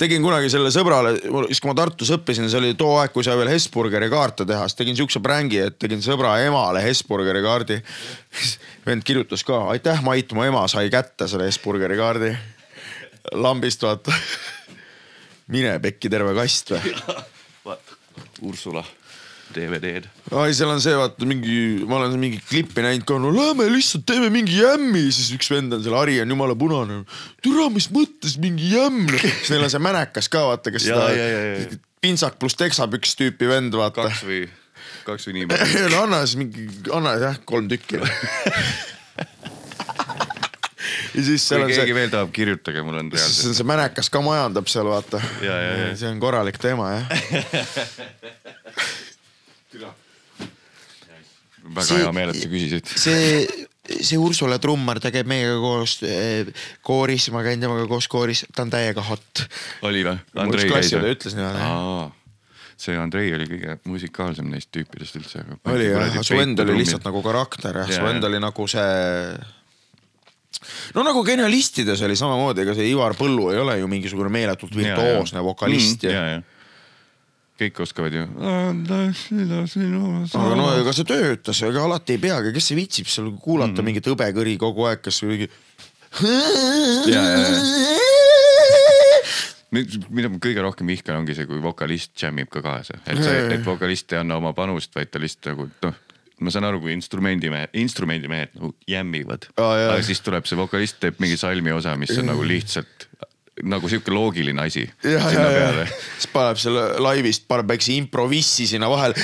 tegin kunagi selle sõbrale, siis kui ma Tartus õppisin, see oli too aeg, kui sai veel Hesburgeri kaarte teha, siis tegin siukse prängi, et tegin sõbra emale Hesburgeri kaardi. vend kirjutas ka, aitäh Mait, mu ema sai kätte selle Hesburgeri kaardi. lambist vaata. mine pekki terve kast või. Ursula DVD-d. ai, seal on see, vaata mingi, ma olen mingi klippi näinud ka, no lähme lihtsalt teeme mingi jämmi, siis üks vend on seal, Hari on jumala punane. türa, mis mõttes mingi jämm, siis neil on see mänekas ka vaata, kes Ja, seda pintsak pluss teksapüks tüüpi vend vaata. kaks või, kaks või nii palju. no anna siis mingi, anna jah, kolm tükki. ja siis seal on keegi see, veel tahab, kirjutage, mul on siis reaalselt. on see mänekas ka majandab seal vaata see on korralik teema jah. väga see- hea meel, et sa küsisid. see, see Ursula Trummar, ta käib meiega koos eh, kooris, ma käin temaga koos kooris, ta on täiega hot. oli või? Andrei käis või? ütles niimoodi. see Andrei oli kõige musikaalsem neist tüüpidest üldse. oli jah, su vend oli lihtsalt nagu karakter jah, Jaa, su vend jaa. oli nagu see. no nagu genialistides oli samamoodi, ega see Ivar Põllu ei ole ju mingisugune meeletult virtuoosne vokalist ja, ja, ja. Kõik oskavad ju. aga no ega see töötas, ega alati ei peagi, kes see viitsib seal kuulata mm. mingit hõbekõri kogu aeg, kes mingi. mida ma kõige rohkem vihkan, ongi see, kui vokalist džämmib ka kaasa, et see, et vokalist ei anna oma panust, vaid ta lihtsalt nagu noh, ma saan aru, kui instrumendimehed, instrumendimehed nagu jämmivad jaa. aga siis tuleb see vokalist teeb mingi salmi osa, mis on nagu lihtsalt nagu sihuke loogiline asi ja, ja, sinna ja peale. siis paneb selle laivist, paneb väikse improvissi sinna vahele.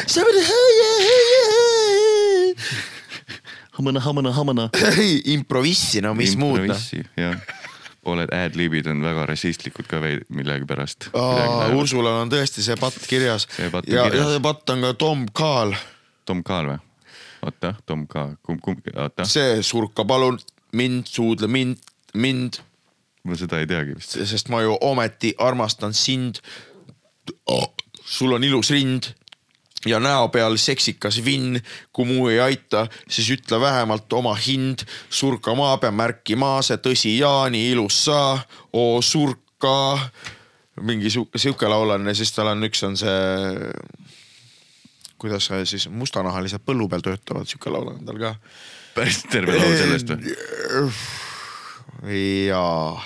hamana, hamana, hamana. improvissi, no mis muud noh. pooled ad-libid on väga rassistlikud ka veidi millegipärast. Ursulal on tõesti see patt kirjas ja, ja kirjas. see patt on ka Tom Kaal, Tom Kaal või? oota, Tom Kaal, kumb, kumb, oota, see surka palun mind, suudle mind, mind, ma seda ei teagi vist. sest ma ju ometi armastan sind oh,. sul on ilus rind ja näo peal seksikas vinn, kui muu ei aita, siis ütle vähemalt oma hind. surka maa peal märki maa, see tõsi Jaani ilus sa, oo surka. mingi sihuke, sihuke laulan ja siis tal on üks on see. kuidas see siis mustanahalised põllu peal töötavad, sihuke laul on tal ka. päris terve laul sellest või? Jaa,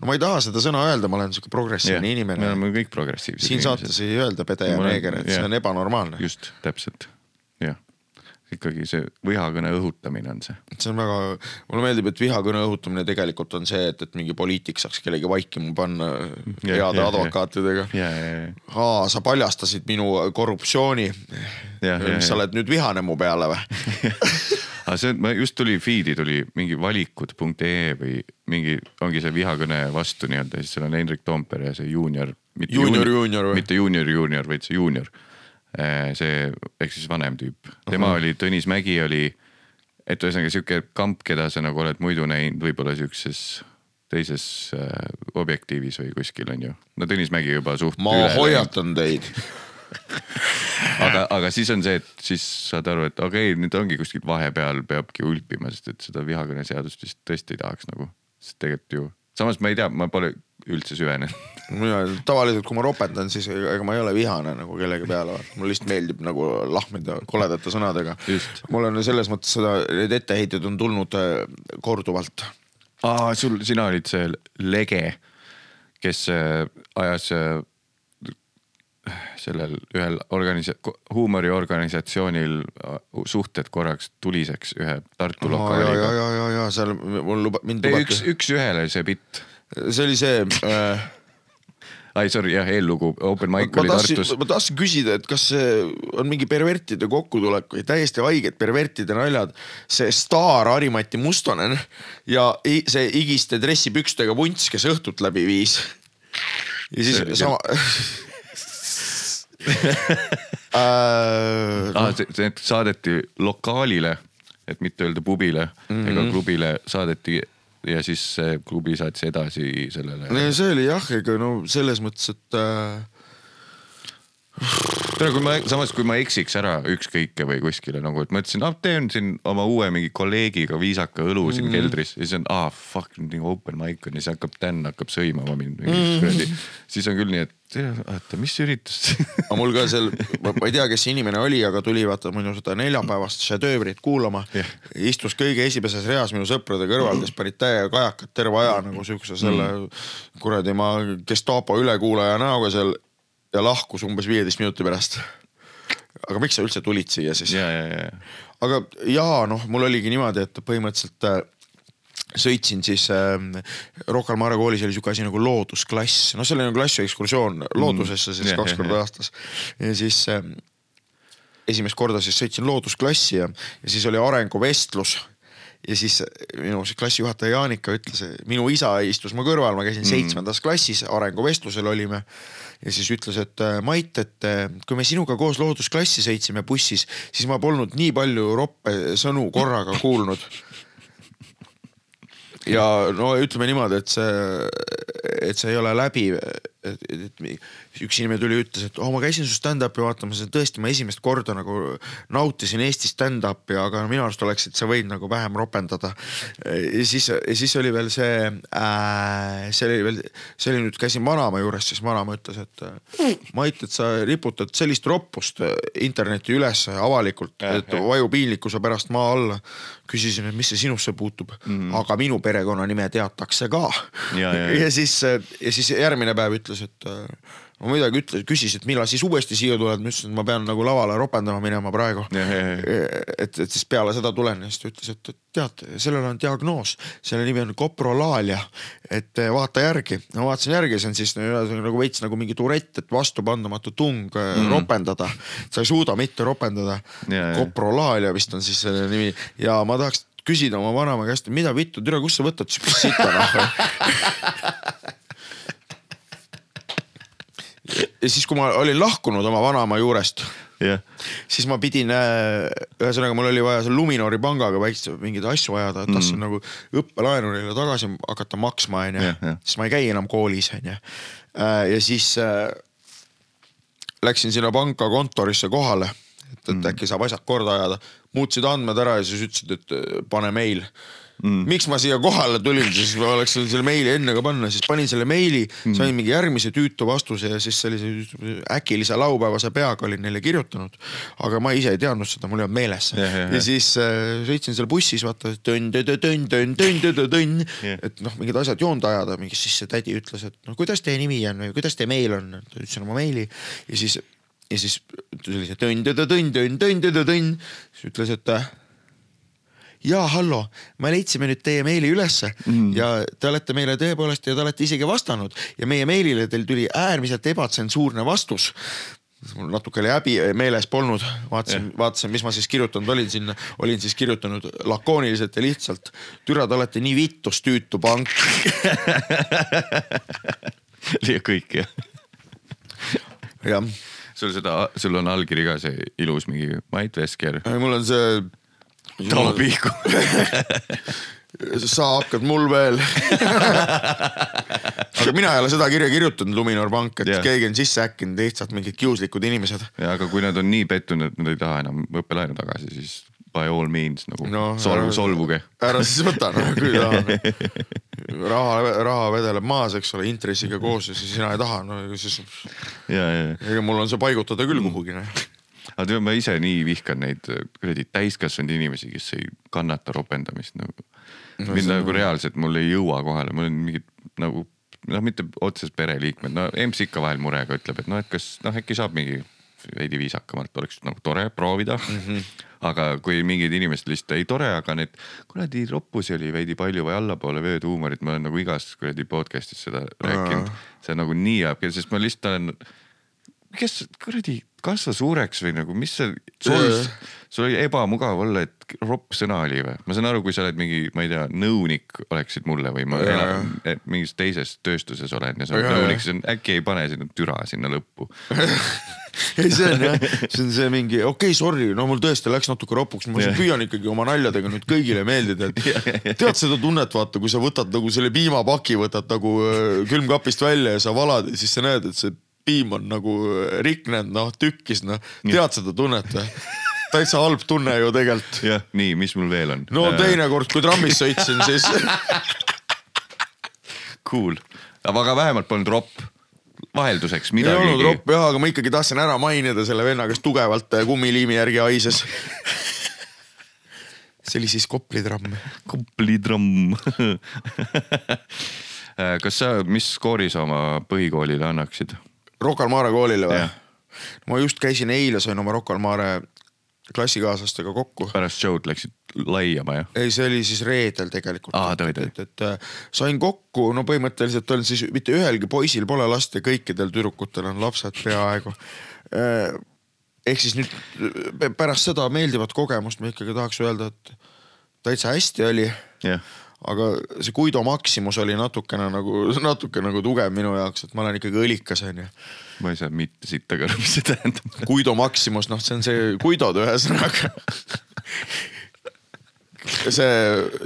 no ma ei taha seda sõna öelda, ma olen sihuke progressiivne me inimene. oleme kõik progressiivsed. siin saates ei öelda pede ja neeger, et see jah. on ebanormaalne. just, täpselt, jah. ikkagi see vihakõne õhutamine on see. see on väga, mulle meeldib, et vihakõne õhutamine tegelikult on see, et, et mingi poliitik saaks kellegi vaikima panna Ja, heade ja, advokaatidega. ja, ja, ja, aa, sa paljastasid minu korruptsiooni. ja, mis sa oled nüüd vihane mu peale või? aga see, ma just tuli feed'i tuli mingi valikud.ee või mingi, ongi see vihakõne vastu nii-öelda, siis seal on Hendrik Toompere ja see juunior. Juunior, juunior või? mitte juunior, juunior, vaid see juunior. see ehk siis vanem tüüp, tema oli, Tõnis Mägi oli, et ühesõnaga sihuke kamp, keda sa nagu oled muidu näinud võib-olla siukses teises äh, objektiivis või kuskil on ju. no Tõnis Mägi juba suht. ma hoiatan teid. aga, aga siis on see, et siis saad aru, et okei okay,, nüüd ongi kuskilt vahepeal peabki ulpima, sest et seda vihakõneseadust vist tõesti ei tahaks nagu. sest tegelikult ju, samas ma ei tea, ma pole üldse süvenenud mina tavaliselt, kui ma ropendan, siis ega ma ei ole vihane nagu kellegi peale, mulle lihtsalt meeldib nagu lahmida koledate sõnadega. mul on selles mõttes seda, need etteheited on tulnud äh, korduvalt. aa, sul, sina olid see lege, kes äh, ajas äh, sellel ühel organisa-, huumoriorganisatsioonil suhted korraks tuliseks ühe Tartu ja, ja, lokaaliga. ja, ja, ja seal mul luba, mind üks, lubati, üks-ühele see bitt. see oli see äh, ai sorry jah, eellugu, open mic ma oli tahtsin, Tartus. ma tahtsin küsida, et kas see on mingi pervertide kokkutulek või täiesti haiged pervertide naljad. see staar Harimati Mustonen ja see igiste dressipükstega vunts, kes õhtut läbi viis. ja siis See- sama ah, see, see saadeti lokaalile, et mitte öelda pubile mm -hmm. ega klubile saadeti ja siis klubi saatis edasi sellele. no see oli jah, ega no selles mõttes, et äh, no kui ma, samas kui ma eksiks ära ükskõike või kuskile nagu, et mõtlesin, ah teen siin oma uue mingi kolleegiga viisaka õlu siin mm -hmm. keldris ja siis on, ah, fuck, nagu open mic on ja siis hakkab Dan hakkab sõimama mind mingi mm -hmm. kuradi. siis on küll nii, et oota, mis üritus aga mul ka seal, ma ei tea, kes see inimene oli, aga tuli vaata minu seda neljapäevast šedöövrit kuulama Jah. istus kõige esimeses reas minu sõprade kõrval, kes panid täiega kajakat terve aja nagu siukse selle Mm. kuradi ma Gestapo ülekuulaja näoga seal ja lahkus umbes viieteist minuti pärast. aga miks sa üldse tulid siia siis? ja, ja, ja, aga jaa, noh, mul oligi niimoodi, et põhimõtteliselt äh, sõitsin siis äh, Rocca al Mare koolis oli sihuke asi nagu loodusklass, noh, oli nagu klassiekskursioon loodusesse siis Jah, kaks korda aastas. ja siis äh, esimest korda siis sõitsin loodusklassi ja, ja siis oli arenguvestlus ja siis minu klassijuhataja Jaanika ütles, minu isa istus mu kõrval, ma käisin mm. seitsmendas klassis, arenguvestlusel olime. ja siis ütles, et äh, Mait, et äh, kui me sinuga koos loodusklassi sõitsime bussis, siis ma polnud nii palju roppe sõnu korraga kuulnud. ja no ütleme niimoodi, et see, et see ei ole läbi. Et, et, et üks inimene tuli ja ütles, et oh, ma käisin su stand-up'i vaatamas ja tõesti, ma esimest korda nagu nautisin Eesti stand-up'i, aga minu arust oleksid sa võinud nagu vähem ropendada. ja siis, ja siis oli veel see äh,, see oli veel, see oli nüüd käisin vanaema juures, siis vanaema ütles, et äh, Mait, et sa riputad sellist roppust äh, internetti üles avalikult, et vaju piinlikkuse pärast maa alla. küsisin, et mis see sinusse puutub mm., aga minu perekonnanime teatakse ka. Ja, ja, ja. ja siis, ja siis järgmine päev ütles, et äh, ma midagi ütles, küsis, et millal siis uuesti siia tuled, ma ütlesin, et ma pean nagu lavale ropendama minema praegu. Ja. et, et siis peale seda tulen ja siis ta ütles, et tead, sellel on diagnoos, selle nimi on koprolaalia, et eh, vaata järgi. no vaatasin järgi, see on siis nagu veits nagu mingi turett, et vastupandamatu tung mm. ropendada. sa ei suuda mitte ropendada. Koprolaalia vist on siis selle nimi ja ma tahaks küsida oma vanaema käest, mida vittu, türa, kust sa võtad siukest sita noh ja siis, kui ma olin lahkunud oma vanaema juurest, jah, siis ma pidin, äh, ühesõnaga mul oli vaja seal Luminori pangaga väikseid mingeid asju ajada, et tahtsin mm. nagu õppelaenu neile tagasi hakata maksma, onju. Siis ma ei käi enam koolis, onju. ja siis äh, läksin sinna panka kontorisse kohale, et, et mm. äkki saab asjad korda ajada. muutsid andmed ära ja siis ütlesid, et äh, pane meil mm. miks ma siia kohale tulin, siis ma oleks võinud selle meili enne ka panna, siis panin selle meili mm., sain mingi järgmise tüütu vastuse ja siis sellise äkilise laupäevase peaga olin neile kirjutanud. aga ma ise ei teadnud seda, mul ei olnud meeles yeah,. Yeah, ja siis äh, sõitsin seal bussis, vaata tönn, et noh, mingid asjad joonde ajada, mingi siis see tädi ütles, et noh, kuidas teie nimi on või kuidas teie meil on, ütlesin oma meili ja siis ja siis tönn, tönn, siis ütles, et jaa, hallo, me leidsime nüüd teie meili ülesse mm. ja te olete meile tõepoolest ja te olete isegi vastanud ja meie meilile teil tuli äärmiselt ebatsensuurne vastus mul natuke oli häbi, meeles polnud, vaatasin, vaatasin, mis ma siis kirjutanud olin sinna, olin siis kirjutanud lakooniliselt ja lihtsalt. türa, te olete nii vittus tüütu pank ja kõik jah. jah sul seda, sul on allkiri ka see ilus mingi Mait Vesker. mul on see. Toomo Pihku sa hakkad mul veel aga mina ei ole seda kirja kirjutanud, Luminor Pank, et yeah. keegi on sisse häkkinud, lihtsalt mingid kiuslikud inimesed. ja aga kui nad on nii pettunud, et nad ei taha enam õppelaenu tagasi, siis by all means nagu no, solv, solvuge. ära siis võta noh, kui tahad. raha, raha vedeleb maas, eks ole, intressiga koos ja siis sina ei taha, no siis. ega mul on see paigutada küll kuhugi noh aga tead, ma ise nii vihkan neid kuradi täiskasvanud inimesi, kes ei kannata ropendamist nagu no,. mind nagu reaalselt, mul ei jõua kohale, mul on mingid nagu noh, mitte otseselt pereliikmed, no EMS ikka vahel murega ütleb, et noh, et kas noh, äkki saab mingi veidi viisakamalt, oleks nagu tore proovida mm. -hmm. aga kui mingid inimesed lihtsalt ei tore, aga need kuradi roppusi oli veidi palju või allapoole vööd huumorit, ma olen nagu igas kuradi podcast'is seda rääkinud. see nagu nii ajab, sest ma lihtsalt olen, kes kuradi kasva suureks või nagu, mis see, sul, sul oli ebamugav olla, et ropp sõna oli või? ma saan aru, kui sa oled mingi, ma ei tea, nõunik oleksid mulle või ma ja, elan mingis teises tööstuses olen ja sa oled nõunik, siis äkki ei pane sinna türa sinna lõppu. Ei, see on jah, see on see mingi okei okay,, sorry, no mul tõesti läks natuke ropuks, ma püüan ikkagi oma naljadega nüüd kõigile meeldida, et tead seda tunnet, vaata, kui sa võtad nagu selle piimapaki, võtad nagu äh, külmkapist välja ja sa valad ja siis sa näed, et see piim on nagu riknenud, noh tükkis, noh tead seda tunnet või? täitsa halb tunne ju tegelikult. jah, nii, mis mul veel on? no äh. teinekord, kui trammis sõitsin, siis Cool, aga vähemalt polnud ropp vahelduseks midagi. ei olnud ropp jah, aga ma ikkagi tahtsin ära mainida selle venna, kes tugevalt äh, kummiliimi järgi haises see oli siis Kopli tramm. Kopli tramm äh, kas sa, mis skoori sa oma põhikoolile annaksid? Rocca al Mare koolile või? ma just käisin eile, sain oma Rocca al Mare klassikaaslastega kokku. pärast show'd läksid laiama jah? ei, see oli siis reedel tegelikult. aa, tõi, tõi. et, et äh, sain kokku, no põhimõtteliselt on siis mitte ühelgi poisil pole last ja kõikidel tüdrukutel on lapsed peaaegu. Äh, ehk siis nüüd pärast seda meeldivat kogemust ma ikkagi tahaks öelda, et täitsa hästi oli yeah aga see Guido Maximus oli natukene nagu, natuke nagu tugev minu jaoks, et ma olen ikkagi õlikas onju. ma ei saa mitte sitta ka aru, mis see tähendab. Guido Maximus, noh, see on see Guidod ühesõnaga see,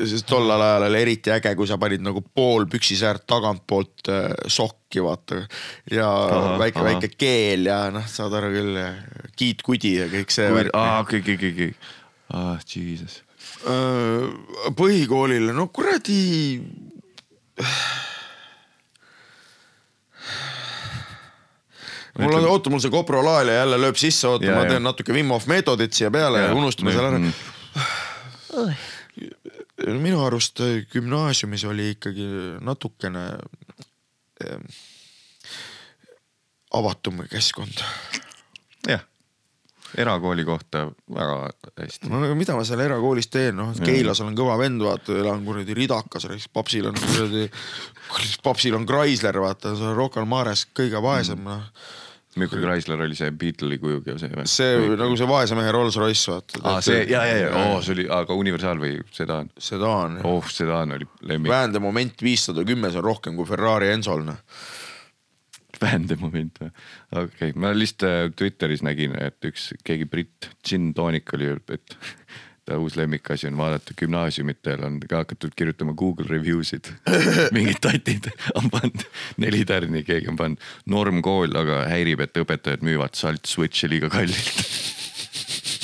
siis tollel ajal oli eriti äge, kui sa panid nagu pool püksisäärt tagantpoolt äh, sokki vaata ja aha, väike, väike keel ja noh, saad aru küll, Kiit Kudi ja kõik see. aa, okei, okei, okei, ah jesus põhikoolile, no kuradi. mul on, oota, mul see Kopro lael jälle lööb sisse, oota, ma teen natuke Wim Hof meetodit siia peale ja, ja unustame selle ära minu arust gümnaasiumis oli ikkagi natukene äh, avatum keskkond. jah erakooli kohta väga hästi. no mida ma seal erakoolis teen, noh Keilas olen kõva vend, vaata, elan kuradi ridakas, papsil on kuradi, papsil on Chrysler, vaata, Rocca al Mares kõige vaesem mm., noh milline Chrysler oli see Beatle'i kujuga see või? see või, nagu see vaese mehe Rolls-Royce vaata. aa see ja, ja, ja, oo see oli, aga universaal või sedaan? sedaan. oh, sedaan oli lemmik. väändemoment viissada kümme, see on rohkem kui Ferrari Enzol noh vändemoment või? okei okay., ma lihtsalt äh, Twitteris nägin, et üks, keegi britt, Gin Tonic oli, et ta uus lemmikasi on vaadata, gümnaasiumitel on ka hakatud kirjutama Google review sid mingid tatid on pannud neli tärni, keegi on pannud normkool, aga häirib, et õpetajad müüvad salt switch'i liiga kallilt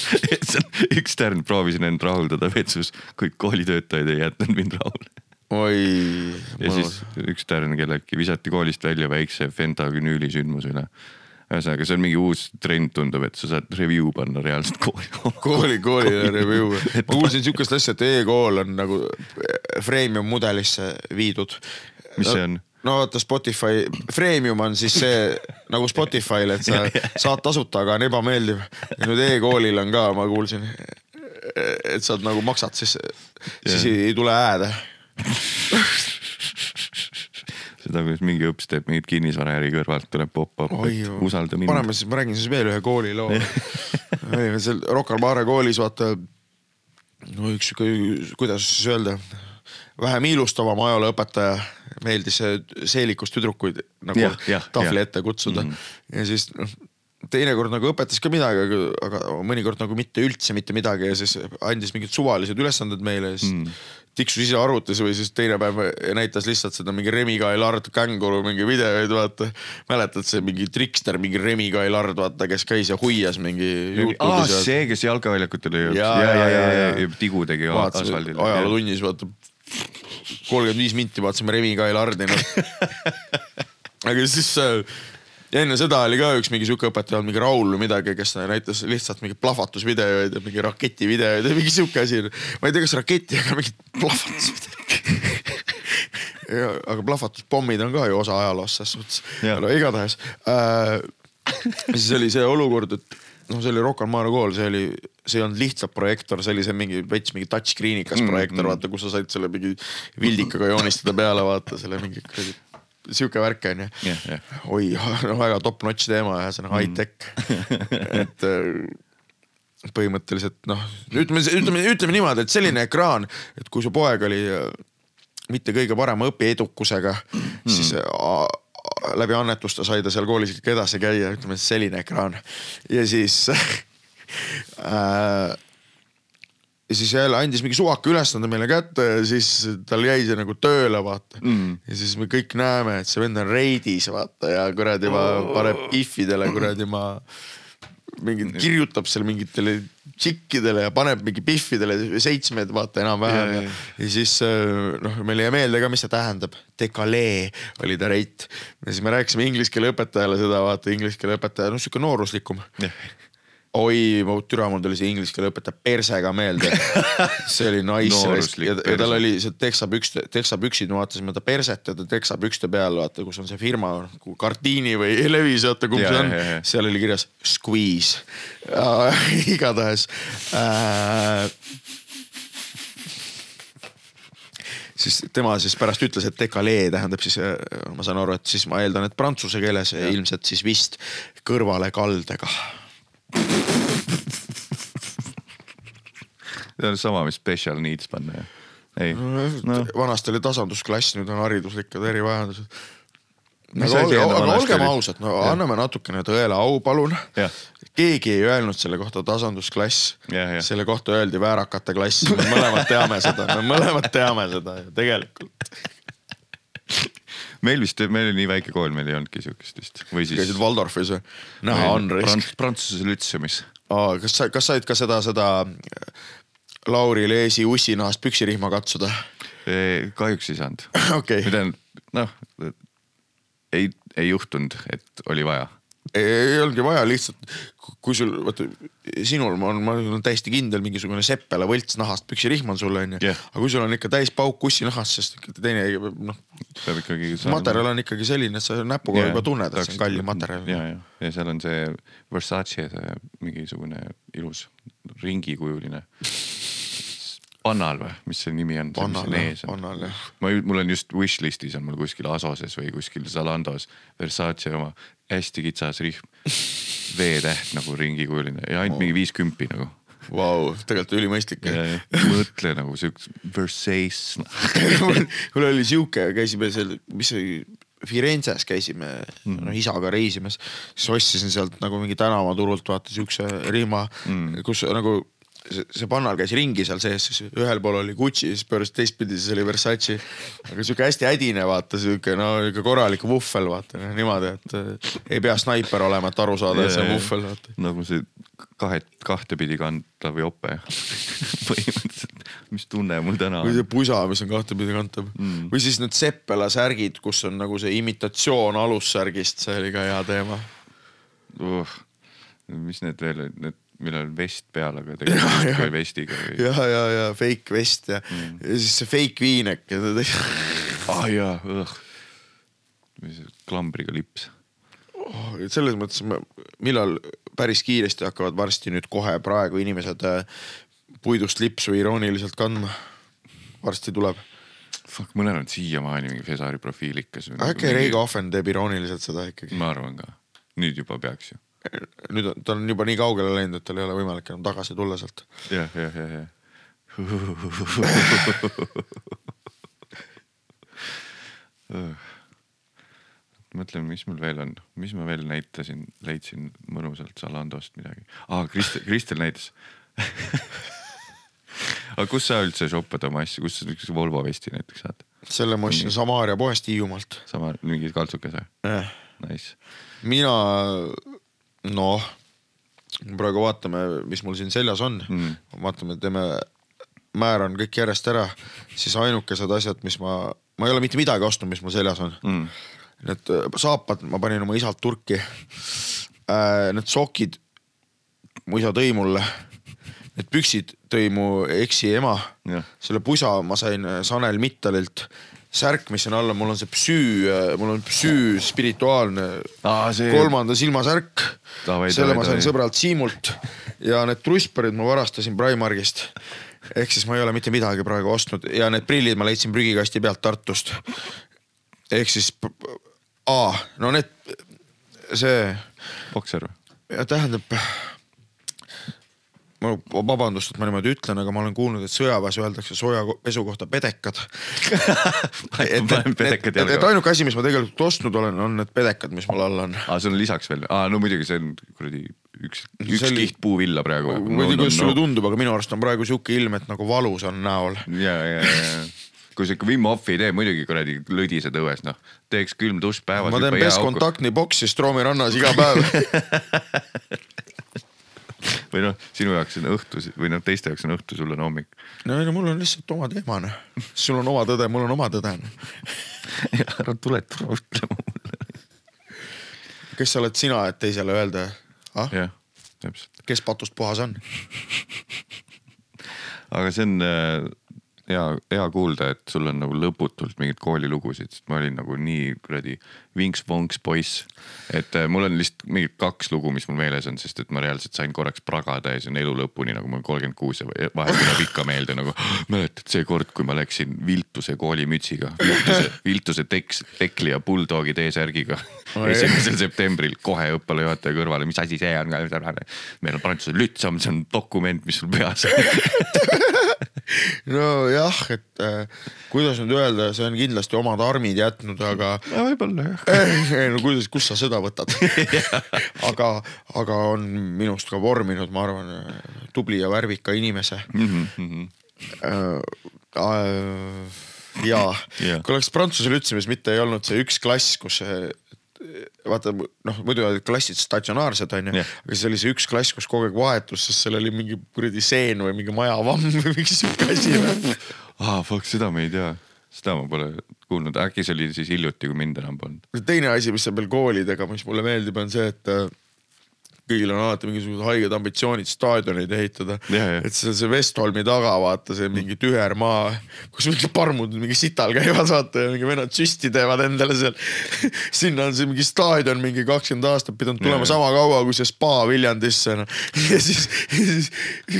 üks tärn, proovisin end rahuldada vetsus, kõik koolitöötajad ei jätnud mind rahule. oi. ja siis üks tärn kelleltki visati koolist välja väikse fentanüüli sündmuse üle. ühesõnaga, see on mingi uus trend, tundub, et sa saad review panna reaalselt kooli. kooli, koolile review. ma kuulsin siukest asja, et e-kool on nagu freemium mudelisse viidud. Mis see on? no vaata Spotify, freemium on siis see nagu Spotify'l, et sa saad tasuta, aga on ebameeldiv. ja nüüd e-koolil on ka, ma kuulsin, et sa nagu maksad, siis, siis ei, ei tule hääde. seda, kuidas mingi õps teeb mingit kinnisvaraäri kõrvalt, tuleb pop-up, et usalda mind. paneme siis, ma räägin siis veel ühe kooliloo. olime seal Rocca al Mare koolis, vaata. no üks sihuke, kuidas siis öelda, vähem ilustavam ajalooõpetaja, meeldis seelikust tüdrukuid nagu Jah, jah, tahvli jah. ette kutsuda mm -hmm. ja siis noh teinekord nagu õpetas ka midagi, aga, aga mõnikord nagu mitte üldse mitte midagi ja siis andis mingid suvalised ülesanded meile ja siis mm. Tiksus ise arvutis või siis teine päev näitas lihtsalt seda mingi Remi Kailard känguru mingi videoid, vaata. mäletad see mingi trikster, mingi Remi Kailard, vaata, kes käis ja huias mingi aa, ja see, kes jalgaväljakutel oli. Ja, ja, ja, ja, ja. tigu tegi asfaldil. ajalootunnis, vaata. kolmkümmend viis minti vaatasime Remi Kailardi noh. aga siis äh, ja enne seda oli ka üks mingi sihuke õpetaja, mingi Raul või midagi, kes näitas lihtsalt mingeid plahvatusvideoid ja mingi raketivideoid ja mingi sihuke asi. ma ei tea, kas raketi, aga mingid plahvatusvideod. aga plahvatuspommid on ka ju osa ajaloost selles suhtes. No igatahes äh,. siis oli see olukord, et noh, see oli Rocca al Mare kool, see oli, see ei olnud lihtsalt projektor, see oli see mingi veits mingi touchscreen'ikas mm, projektor mm., vaata, kus sa said selle mingi vildikaga joonistada peale, vaata selle mingi kuradi sihuke värk Jah, jah. oi, no väga top notch teema on high tech mm.. et äh, põhimõtteliselt noh, ütleme, ütleme, ütleme niimoodi, et selline ekraan, et kui su poeg oli äh, mitte kõige parema õpiedukusega mm., siis äh, läbi annetuste sai ta seal koolis ikka edasi käia, ütleme selline ekraan ja siis äh, ja siis jälle andis mingi suvaka ülesande meile kätte ja siis tal jäi see nagu tööle, vaata mm.. ja siis me kõik näeme, et see vend on reidis, vaata ja kuradi ma paneb if-idele kuradi ma mingi kirjutab seal mingitele tšikkidele ja paneb mingi pihvidele seitsmed, vaata enam-vähem Ja, ja, ja. siis äh, noh, meil jäi meelde ka, mis see tähendab. Decalee oli ta reit ja siis me rääkisime inglise keele õpetajale seda, vaata inglise keele õpetaja, noh sihuke nooruslikum oi, mu türa, mul tuli see inglise keele õpetaja persega meelde. see oli Nooruslik ja, ja tal oli see teksapükste, teksapüksid, me vaatasime ta perset ja ta teksapükste peal, vaata, kus on see firma, Kardiini või Levis, vaata kumb Ja, see on seal oli kirjas squeeze äh. igatahes äh, siis tema siis pärast ütles, et decalee tähendab siis, ma saan aru, et siis ma eeldan, et prantsuse keeles ja. ilmselt siis vist kõrvalekaldega see on sama, mis special needs panna ju. ei, no.. vanasti oli tasandusklass, nüüd on hariduslikud erivajadused. Mis aga, olge, aga olgem ausad, no Jah. anname natukene tõele au, palun keegi ei öelnud selle kohta tasandusklass selle kohta öeldi väärakate klass, me mõlemad teame seda, me mõlemad teame seda ju tegelikult. meil vist, meil oli nii väike kool, meil ei olnudki siukest vist või siis. käisid Waldorfis või? näha on risk. Prantsuse lütseumis. kas sa, kas said ka seda, seda Lauri Leesi ussinahast püksirihma katsuda? kahjuks ei saanud. okei või, tähendab, noh, ei, ei juhtunud, et oli vaja. ei, ei olnudki vaja lihtsalt, kui sul, vaata sinul olen, ma olen täiesti kindel, mingisugune Seppele võltsnahast püksirihm on sul onju Jah. aga kui sul on ikka täis pauk ussinahast, sest teine noh, peab ikkagi. materjal on ikkagi selline, et sa näpuga juba tunned, et see on kallim materjal. ja, ja, ja seal on see Versace see mingisugune ilus ringikujuline. Pannal või, mis see nimi on? Pannal jah, Pannal jah. ma, mul on just wishlist'is on mul kuskil Asoses või kuskil Zalandos Versace oma hästi kitsas rihm. V-täht nagu ringikujuline ja ainult mingi viis kümpi nagu. Vau, tegelikult ülimõistlik. mõtle nagu siukest Versace. mul oli sihuke, käisime seal, mis see Firenzes käisime mm. no, isaga reisimas, siis ostsin sealt nagu mingi tänavaturult vaata siukse rihma mm., kus nagu see, pannal käis ringi seal sees, siis ühel pool oli Gucci, siis pööras teistpidi, siis oli Versace. aga sihuke hästi hädine, vaata sihuke no ikka korralik vuhvel, vaata no, niimoodi, et äh, ei pea snaiper olema, et aru saada, et see on vuhvel, nagu see kahe, kahtepidi kantav jope põhimõtteliselt, mis tunne mul täna või on. see pusa, mis on kahtepidi kantav mm.. või siis need Seppela särgid, kus on nagu see imitatsioon alussärgist, see oli ka hea teema. uh,. mis need veel olid, need, millel on vest peal, aga tegelikult justkui vestiga või? ja, ja, ja fake vest ja mm., ja siis see fake viinek ja ta tegi ah jaa, õh. see klambriga lips. oh,. selles mõttes, millal päris kiiresti hakkavad varsti nüüd kohe praegu inimesed äh, puidust lipsu irooniliselt kandma. varsti tuleb. Fuck, mõnel on siiamaani mingi Fesari profiil ikka. äkki Reigo Ahven teeb irooniliselt seda ikkagi. ma arvan ka, nüüd juba peaks ju. Nüüd on, ta on juba nii kaugele läinud, et tal ei ole võimalik enam tagasi tulla sealt. jah, jah, jah, jah. mõtlen, mis mul veel on, mis ma veel näitasin, leidsin mõnusalt Zalandost midagi ah,. Kristel, Kristel näitas aga kus sa üldse shoppad oma asju, kus sa niisuguse Volvo vesti näiteks saad? selle ma ostsin Samaria poest Hiiumaalt. sama, mingi kaltsukese, nice. mina, noh, praegu vaatame, mis mul siin seljas on mm.. vaatame, teeme, määran kõik järjest ära, siis ainukesed asjad, mis ma, ma ei ole mitte midagi ostnud, mis mul seljas on Mm. Need äh, saapad ma panin oma isalt turki äh,. Need sokid mu isa tõi mulle. Need püksid tõi mu eksi ema Jah.. selle pusa ma sain äh, Sanel Mittalilt. särk, mis on all, mul on see psüü, mul on psüü spirituaalne Aa, see- kolmanda silma särk. Selle ma sain sõbralt Siimult ja need trussparid ma varastasin Primarkist. ehk siis ma ei ole mitte midagi praegu ostnud ja need prillid ma leidsin prügikasti pealt Tartust. ehk siis, aa, no need, see bokser või? ja tähendab. Ma vabandust, et ma niimoodi ütlen, aga ma olen kuulnud, et sõjaväes öeldakse soojapesu kohta pedekad. et et- et jalga. ainuke asi, mis ma tegelikult ostnud olen, on need pedekad, mis mul all on. aa, sul on lisaks veel, aa no muidugi see on kuradi üks, üks See oli- kiht puuvilla praegu. ma ei tea, kuidas sulle tundub, aga minu arust on praegu sihuke ilm, et nagu valus on näol. ja, ja, ja, kui sa ikka Wim Hofi ei tee, muidugi kuradi lõdised õues, noh. teeks külm dušš päevas. ma teen bestkontaktni boksi Stroomi rannas iga päev. või noh, sinu jaoks on õhtu või noh, teiste jaoks on õhtu, sul on hommik. no ei no mul on lihtsalt oma teema noh. sul on oma tõde, mul on oma tõde. noh. ära tule ütlema mulle. kes sa oled sina, et teisele öelda ah?, jah, täpselt. kes patust puhas on? aga see on äh, hea, hea kuulda, et sul on nagu lõputult mingeid koolilugusid, sest ma olin nagu nii kuradi vinks-vonks poiss. et äh, mul on lihtsalt mingid kaks lugu, mis mul meeles on, sest et ma reaalselt sain korraks pragada ja see on elu lõpuni nagu ma olen kolmkümmend kuus ja vahel tuleb ikka meelde nagu. mäletad see kord, kui ma läksin Viltuse koolimütsiga, Viltuse, Viltuse teks, tekli ja bulldog'i T-särgiga esimesel septembril kohe õppealajuhataja kõrvale, mis asi see on, meil on prantsuse lütsam, see on dokument, mis sul peas on nojah, et äh, kuidas nüüd öelda, see on kindlasti omad armid jätnud, aga võib-olla jah. Ei no kuidas, kust sa seda võtad aga, aga on minust ka vorminud, ma arvan, tubli ja värvika inimese Mhm, äh,. Äh, jaa Jah. kui oleks prantsuse lütsemis mitte ei olnud see üks klass, kus see vaata noh, muidu olid klassid statsionaarsed onju yeah., aga siis oli see üks klass, kus kogu aeg vahetus, sest seal oli mingi kuradi seen või mingi majavamm või mingi siuke asi aa, fuck, seda ma ei tea, seda ma pole kuulnud, äkki see oli siis hiljuti, kui mind enam polnud. teine asi, mis on veel koolidega, mis mulle meeldib, on see, et äh, kõigil on alati mingisugused haiged ambitsioonid staadioneid ehitada et see see Westholmi taga vaata see mingi tühermaa, kus mingi parmud mingi sital käivad vaata ja mingi vennad süsti teevad endale seal. sinna on see mingi staadion mingi kakskümmend aastat pidanud tulema ja. sama kaua kui see spa Viljandisse no. ja siis, siis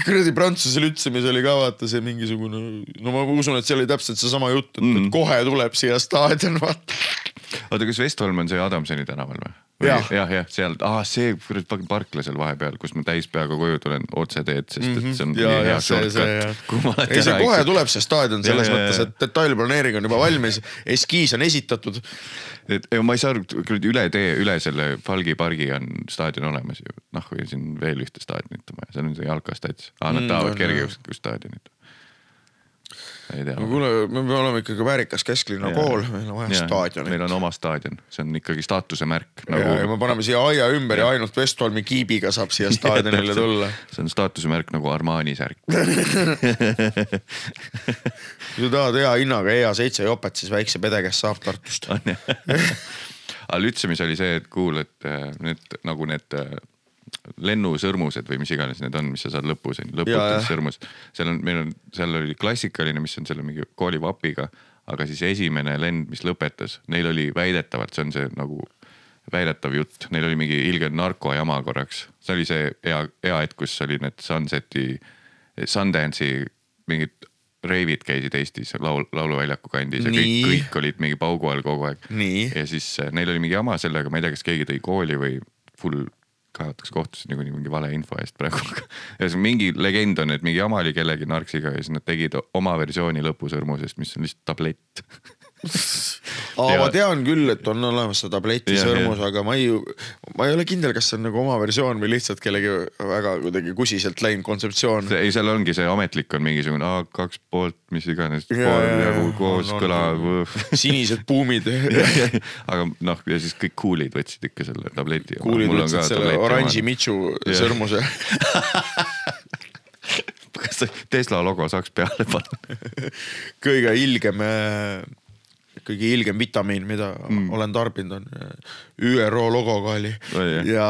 kuradi prantsuse lütsemis oli ka vaata see mingisugune, no ma usun, et seal oli täpselt seesama jutt, et mm. Mhm. kohe tuleb siia staadion vaata oota, kas Vestholm on see Adamsoni tänaval või? Jah. jah, jah, seal, aa see kuradi fucking parkla seal vahepeal, kus ma täis peaga koju tulen otseteed, sest et see on Mhm. ja, nii ja hea see, see shortcut. ei, see kohe eksin. tuleb, see staadion selles Ja, mõttes, et detailplaneering on juba valmis, eskiis on esitatud. et ma ei saa aru, üle tee, üle selle Falgi pargi on staadion olemas ju. noh, või siin veel ühte staadionit on vaja, seal on see jalkastats ah,. Nad Mm, tahavad on, kergejõustiku staadionit. ei tea. No kuule, me olema ikkagi väärikas kesklinna kool, meil on vaja staadionit meil. on oma staadion, see on ikkagi staatuse märk ja, ja nagu me. paneme siia aia ümber ja ainult Westholmi kiibiga saab siia staadionile tulla. see on staatuse märk nagu Armani särk. kui sa tahad hea hinnaga EA7 jopet, siis väikse pede käest saab Tartust. aga Lütsemis oli see, et kuul, et äh, need nagu need äh, lennusõrmused või mis iganes need on, mis sa saad lõpus lõputult sõrmus. seal on, meil on, seal oli klassikaline, mis on selle mingi kooli vapiga, aga siis esimene lend, mis lõpetas, neil oli väidetavalt, see on see nagu väidetav jutt, neil oli mingi ilge narkojama korraks, see oli see hea, hea hetk, kus oli need Sunseti, Sundance'i mingid reivid käisid Eestis laul, lauluväljaku kandis ja kõik, kõik olid mingi paugu all kogu aeg. Ja siis äh, neil oli mingi jama sellega, ma ei tea, kas keegi tõi kooli või full kaotaks kohtusse niikuinii mingi valeinfo eest praegu. ühesõnaga mingi legend on, et mingi jama oli kellegi narksiga ja siis nad tegid oma versiooni lõpusõrmusest, mis on lihtsalt tablett. aa, ma tean küll, et on olemas see tableti Jah, sõrmus, aga ma ei, ma ei ole kindel, kas see on nagu oma versioon või lihtsalt kellegi väga kuidagi kusiselt läinud kontseptsioon. ei, seal ongi see ametlik on mingisugune A kaks poolt, mis iganes, nagu on, koos on, kõlav. sinised buumid. aga noh, ja siis kõik kuulid võtsid ikka selle tableti. kuulid võtsid selle oranži Michu sõrmuse. kas Tesla logo saaks peale panna? kõige ilgem, kõige ilgem vitamiin, mida mm. olen tarbinud, on äh, ÜRO logoga oli Oi, jah. ja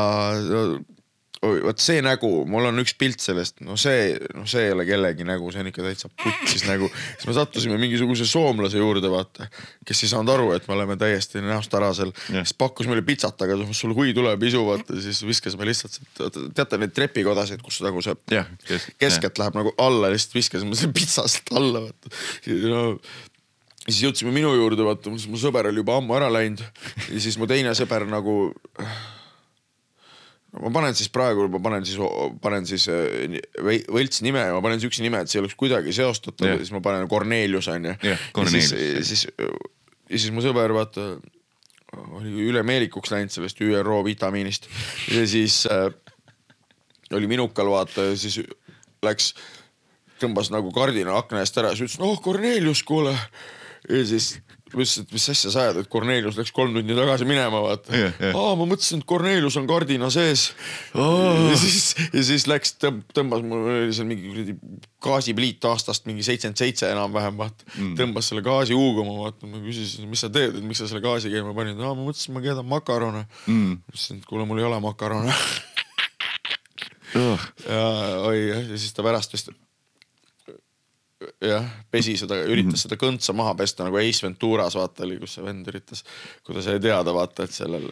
vot see nägu, mul on üks pilt sellest, no see, no see ei ole kellegi nägu, see on ikka täitsa putsis nägu. siis me sattusime mingisuguse soomlase juurde, vaata, kes ei saanud aru, et me oleme täiesti näost ära seal. Jah. siis pakkus meile pitsat, aga sul hui tuleb isu, vaata, siis viskasime lihtsalt, teate neid trepikodasid, kus nagu see jah, kes- keskelt läheb nagu alla, lihtsalt viskasime selle pitsa sealt alla, vaata no,. Siis jõudsime minu juurde, vaata, siis mu sõber oli juba ammu ära läinud ja siis mu teine sõber nagu. ma panen siis praegu, ma panen siis, panen siis vei- võlts nime ja ma panen siukse nime, et see oleks kuidagi seostatav Jah. ja siis ma panen Kornelius onju. Ja siis, siis, ja siis mu sõber vaata oli üle meelikuks läinud sellest ÜRO vitamiinist ja siis äh, oli minukal vaata ja siis läks, tõmbas nagu kardina akna eest ära ja siis ütles, noh Kornelius, kuule. Ja siis ma ütlesin, et mis asja sa ajad, et Kornelius läks kolm tundi tagasi minema, vaata Jah, jah. aa, ma mõtlesin, et Kornelius on kardina sees oh.. ja siis, ja siis läks, tõmbas, mul oli seal mingi kuradi gaasipliit aastast mingi seitsekümmend seitse enam-vähem, vaata mm.. tõmbas selle gaasi huugama, vaata, ma küsisin, mis sa teed, et miks sa selle gaasi käima panid, aa, ma mõtlesin, ma keedan makarone mm.. ütlesin, et kuule, mul ei ole makarone ja oi jah, ja siis ta pärast vist jah, pesi seda, üritas seda kõntsa maha pesta nagu Ace Venturas vaata oli, kus see vend üritas, kui ta sai teada vaata, et sellel,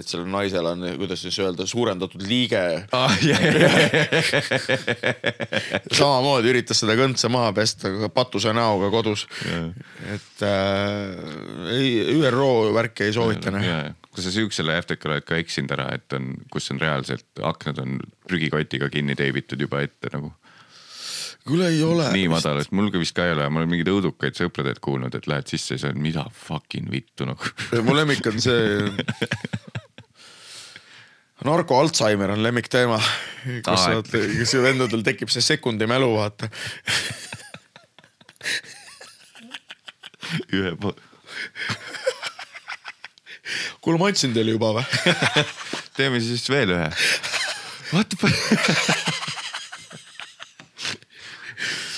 et sellel naisel on, kuidas siis öelda, suurendatud liige. ah,. Yeah, yeah. samamoodi üritas seda kõntsa maha pesta patuse näoga kodus Jah. et äh, ei, ÜRO värki ei soovita näha. ja, kui sa siuksele FTK-le oled ka eksinud ära, et on, kus on reaalselt aknad on prügikotiga kinni teibitud juba ette nagu kuule ei ole. nii madal, et mul ka vist ka ei ole, ma olen mingeid õudukaid sõpradelt kuulnud, et lähed sisse ja sa oled mida fucking vittu nagu. mu lemmik on see. narko Alžeimer on lemmikteema, kus sa et-, kus vendadel tekib see sekundi mälu, vaata. ühe po-, kuule, ma andsin teile juba või? teeme siis veel ühe. What the fuck?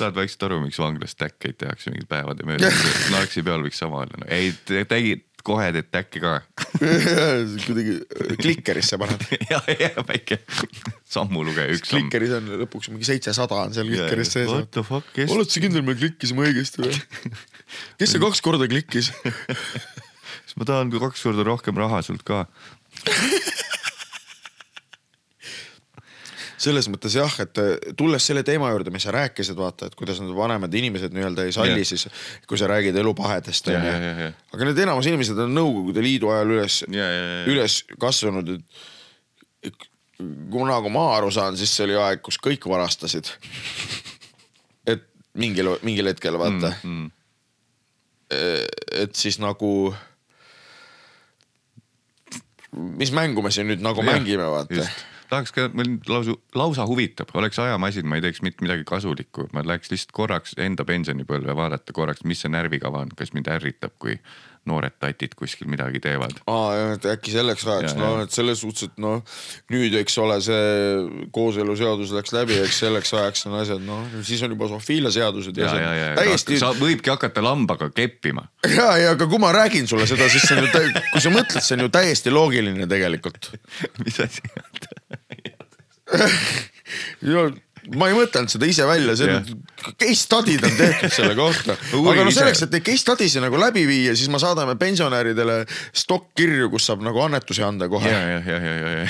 saad vaikselt aru, miks vanglas täkkeid tehakse mingid päevade mööda, narksi peal võiks sama olla no.. ei, tegid kohe teed täkke ka. kuidagi klikkerisse paned. ja, ja väike sammulugeja, üks samm. klikkeris on lõpuks mingi seitsesada on seal klikkeris sees. What the fuck, kes? oled sa kindel, me klikkisime õigesti või? kes see kaks korda klikkis? siis ma tahan ka kaks korda rohkem raha sult ka. Selles mõttes jah, et äh, tulles selle teema juurde, mis sa rääkisid, vaata, et kuidas need vanemad inimesed nii-öelda ei salli Jah. siis, kui sa räägid elupahedest onju jah, jah, jah.. aga need enamus inimesed on Nõukogude Liidu ajal üles Ja, ja, ja. üles kasvanud, et kuna, kui ma aru saan, siis see oli aeg, kus kõik varastasid. et mingil, mingil hetkel vaata Mm. et siis nagu. mis mängu me siin nüüd nagu Jah, mängime, vaata. Tahaks ka, mind lausa, lausa huvitab, oleks ajamasin, ma ei teeks mitte midagi kasulikku, ma läheks lihtsalt korraks enda pensionipõlve vaadata korraks, mis see närvikava on, kas mind ärritab, kui noored tatid kuskil midagi teevad. aa, et äkki selleks ajaks, Ja, no ja. et selles suhtes, et noh nüüd, eks ole, see kooseluseadus läks läbi, eks selleks ajaks on asjad, noh siis on juba zoofiiliaseadused ja, ja, ja, ja täiesti. sa võibki hakata lambaga keppima. ja, ja aga kui ma räägin sulle seda, siis see on ju, kui sa mõtled, see on ju täiesti loogiline tegelikult. mis asi? ma ei mõtelnud seda ise välja, see on case study'd on tehtud selle kohta. Aga no selleks, et neid case study si nagu läbi viia, siis me saadame pensionäridele stokk-kirju, kus saab nagu annetusi anda kohe ja, ja, ja, ja, ja, ja.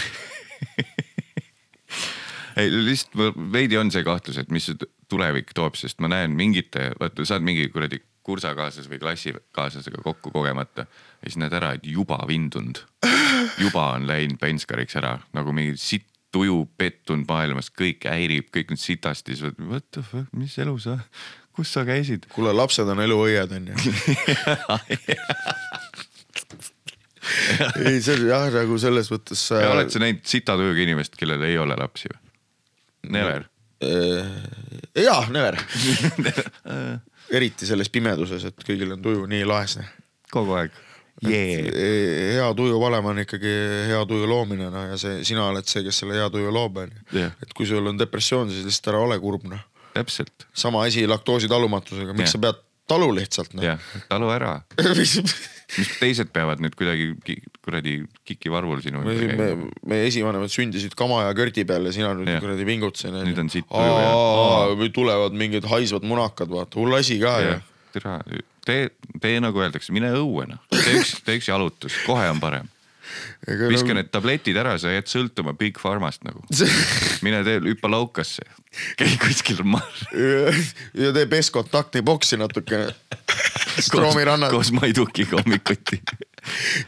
ei lihtsalt veidi on see kahtlus, et mis tulevik toob, sest ma näen mingite, vaata sa oled mingi kuradi kursakaaslase või klassikaaslasega kokku kogemata ja siis näed ära, et juba vindunud, juba on läinud penskariks ära nagu mingi sitt tuju pettunud maailmas, kõik häirib, kõik on sitasti, siis mõtled, what the fuck, mis elu sa, kus sa käisid? kuule, lapsed on eluõied onju. ei, see on jah nagu selles mõttes. ja oled sa näinud sita tujuga inimest, kellel ei ole lapsi või? Never. jaa, never. eriti selles pimeduses, et kõigil on tuju nii laes. kogu aeg yeah.. hea tuju valem on ikkagi hea tuju loomine noh ja see, sina oled see, kes selle hea tuju loob onju Jah. et kui sul on depressioon, siis lihtsalt ära ole kurb noh. täpselt, sama asi laktoositalumatusega, miks Jah. sa pead talu lihtsalt noh. jah, talu ära. mis teised peavad nüüd kuidagi kuradi kikivarvul sinu me, me esivanemad sündisid kama ja kördi peal ja sina nüüd Jah. kuradi pingutasid. Nüüd on sitt tuju ja- või tulevad mingid haisvad munakad, vaata, hull asi ka ju. tere, tee, tee nagu öeldakse, mine õue noh, tee üks, tee üks jalutus, kohe on parem. viska need tabletid ära, sa jääd sõltuma Big Pharmast nagu. mine tee, hüppa laukasse, käi kuskil maal. ja tee pestkontakti boksi natukene. Stroomi rannal. koos Maidukiga hommikuti.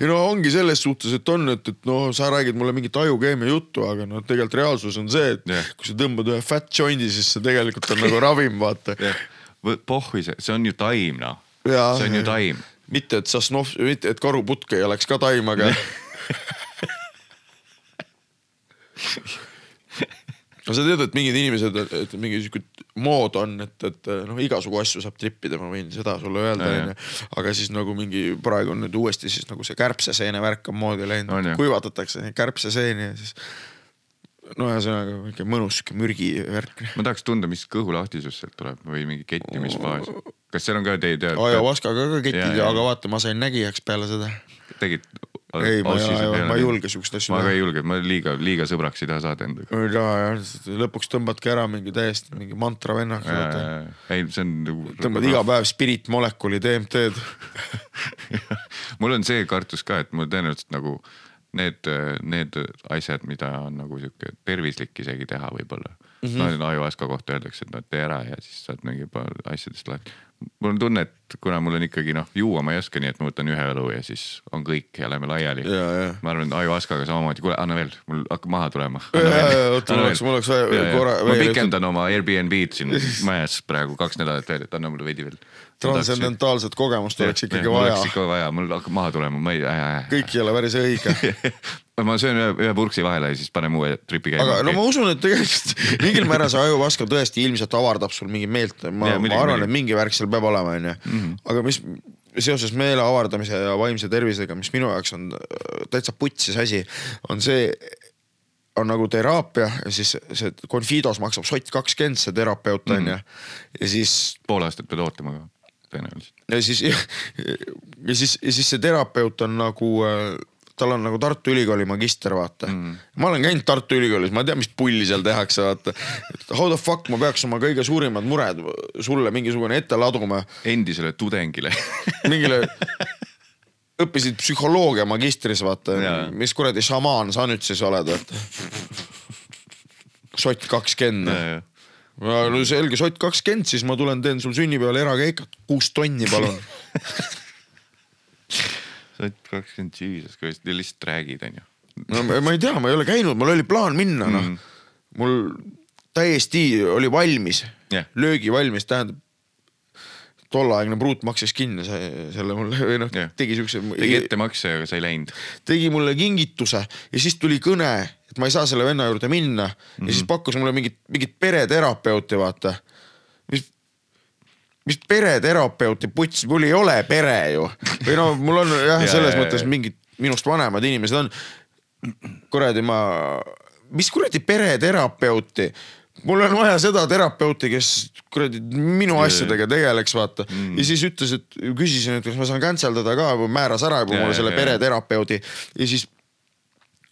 ja no ongi selles suhtes, et on, et, et noh, sa räägid mulle mingit ajukeemia juttu, aga noh, tegelikult reaalsus on see, et yeah. kui sa tõmbad ühe fat joint'i, siis see tegelikult on nagu ravim, vaata. Pohhui see, see on ju taim noh, see on ju taim. mitte, et Sosnov, mitte, et karuputk ei oleks ka taim, aga. no sa tead, et mingid inimesed, et mingi sihuke mood on, et, et noh, igasugu asju saab trippida, ma võin seda sulle öelda, onju. aga siis nagu mingi praegu on nüüd uuesti siis nagu see kärbseseene värk on moodi läinud jah., kuivatatakse kärbseseeni ja siis. No ühesõnaga mingi mõnus sihuke mürgivärk. ma tahaks tunda, mis kõhulahtisus sealt tuleb või mingi kettimisfaas. kas seal on ka teie tead? Ayahuascaga ka ja. aga vaata, ma sain nägijaks peale seda. tegid? ei, ma ma ei julge siukest asju ma ka ei julge, ma liiga, liiga sõbraks ei taha saada endaga. ei taha jah, lõpuks tõmbadki ära mingi täiesti mingi mantra vennaks. ei, see on nagu. tõmbad iga päev spirit molekuli DMT-d. mul on see kartus ka, et mul tõenäoliselt nagu need, need asjad, mida on nagu sihuke tervislik isegi teha võib-olla mm. -hmm. no Ayahuasca kohta öeldakse, et noh, tee ära ja siis saad mingi paar asjadest lahti. mul on tunne, et kuna mul on ikkagi noh, juua ma ei oska, nii et ma võtan ühe õlu ja siis on kõik ja lähme laiali ma arvan, et Ayahuascaga samamoodi, kuule anna veel, mul hakkab maha tulema. Oota, mul oleks- mul oleks vaja korra ma pikendan oma Airbnb-d siin majas praegu kaks nädalat veel, et anna mulle veidi veel. Transcendentaalset kogemust oleks ikkagi vaja oleks. ikka vaja, mul hakkab maha tulema, ma ei äh,. kõik ei ole päris õige. ma söön ühe, ühe purksi vahele ja siis paneme uue tripi käima. aga no ma usun, et tegelikult mingil määral see ajuvaska tõesti ilmselt avardab sul mingi meelt, ma ma arvan, et mingi värk seal peab olema, onju. aga mis seoses meele avardamise ja vaimse tervisega, mis minu jaoks on äh, täitsa putsis asi, on see, on nagu teraapia ja siis see Confidos maksab sott kakskümmend, see terapeut onju. ja siis pool aastat pead ootama ka tõenäoliselt. ja siis ja siis, ja siis see terapeut on nagu äh, tal on nagu Tartu Ülikooli magister, vaata mm.. ma olen käinud Tartu Ülikoolis, ma tean, mis pulli seal tehakse, vaata. How the fuck ma peaks oma kõige suurimad mured sulle mingisugune ette laduma endisele tudengile mingile, õppisid psühholoogia magistris, vaata mis kuradi šamaan sa nüüd siis oled, vaata. sott kakskümmend. No selge, sott kakskümmend, siis ma tulen teen sul sünnipäeval erakeikat, kuus tonni palun. oled kakskümmend Jesus Christ, lihtsalt räägid, onju. no ma- ei tea, ma ei ole käinud, mul oli plaan minna, noh Mm.. mul täiesti oli valmis Jah. löögi valmis, tähendab. Tolleaegne pruut maksis kinni see, selle mulle või noh Jah. tegi siukse. tegi ettemakse, aga sa ei läinud. tegi mulle kingituse ja siis tuli kõne, et ma ei saa selle venna juurde minna mm -hmm. ja siis pakkus mulle mingit, mingit pereterapeuti, vaata. mis, mis pereterapeuti puts, mul ei ole pere ju. või no mul on jah Ja, ja,, selles ja, mõttes ja. mingid minust vanemad inimesed on. kuradi ma, mis kuradi pereterapeuti mul on vaja seda terapeuti, kes kuradi minu asjadega tegeleks, vaata mm.. ja siis ütles, et küsisin, et kas ma saan cancel dada ka, määras ära juba mulle selle pereterapeudi ja siis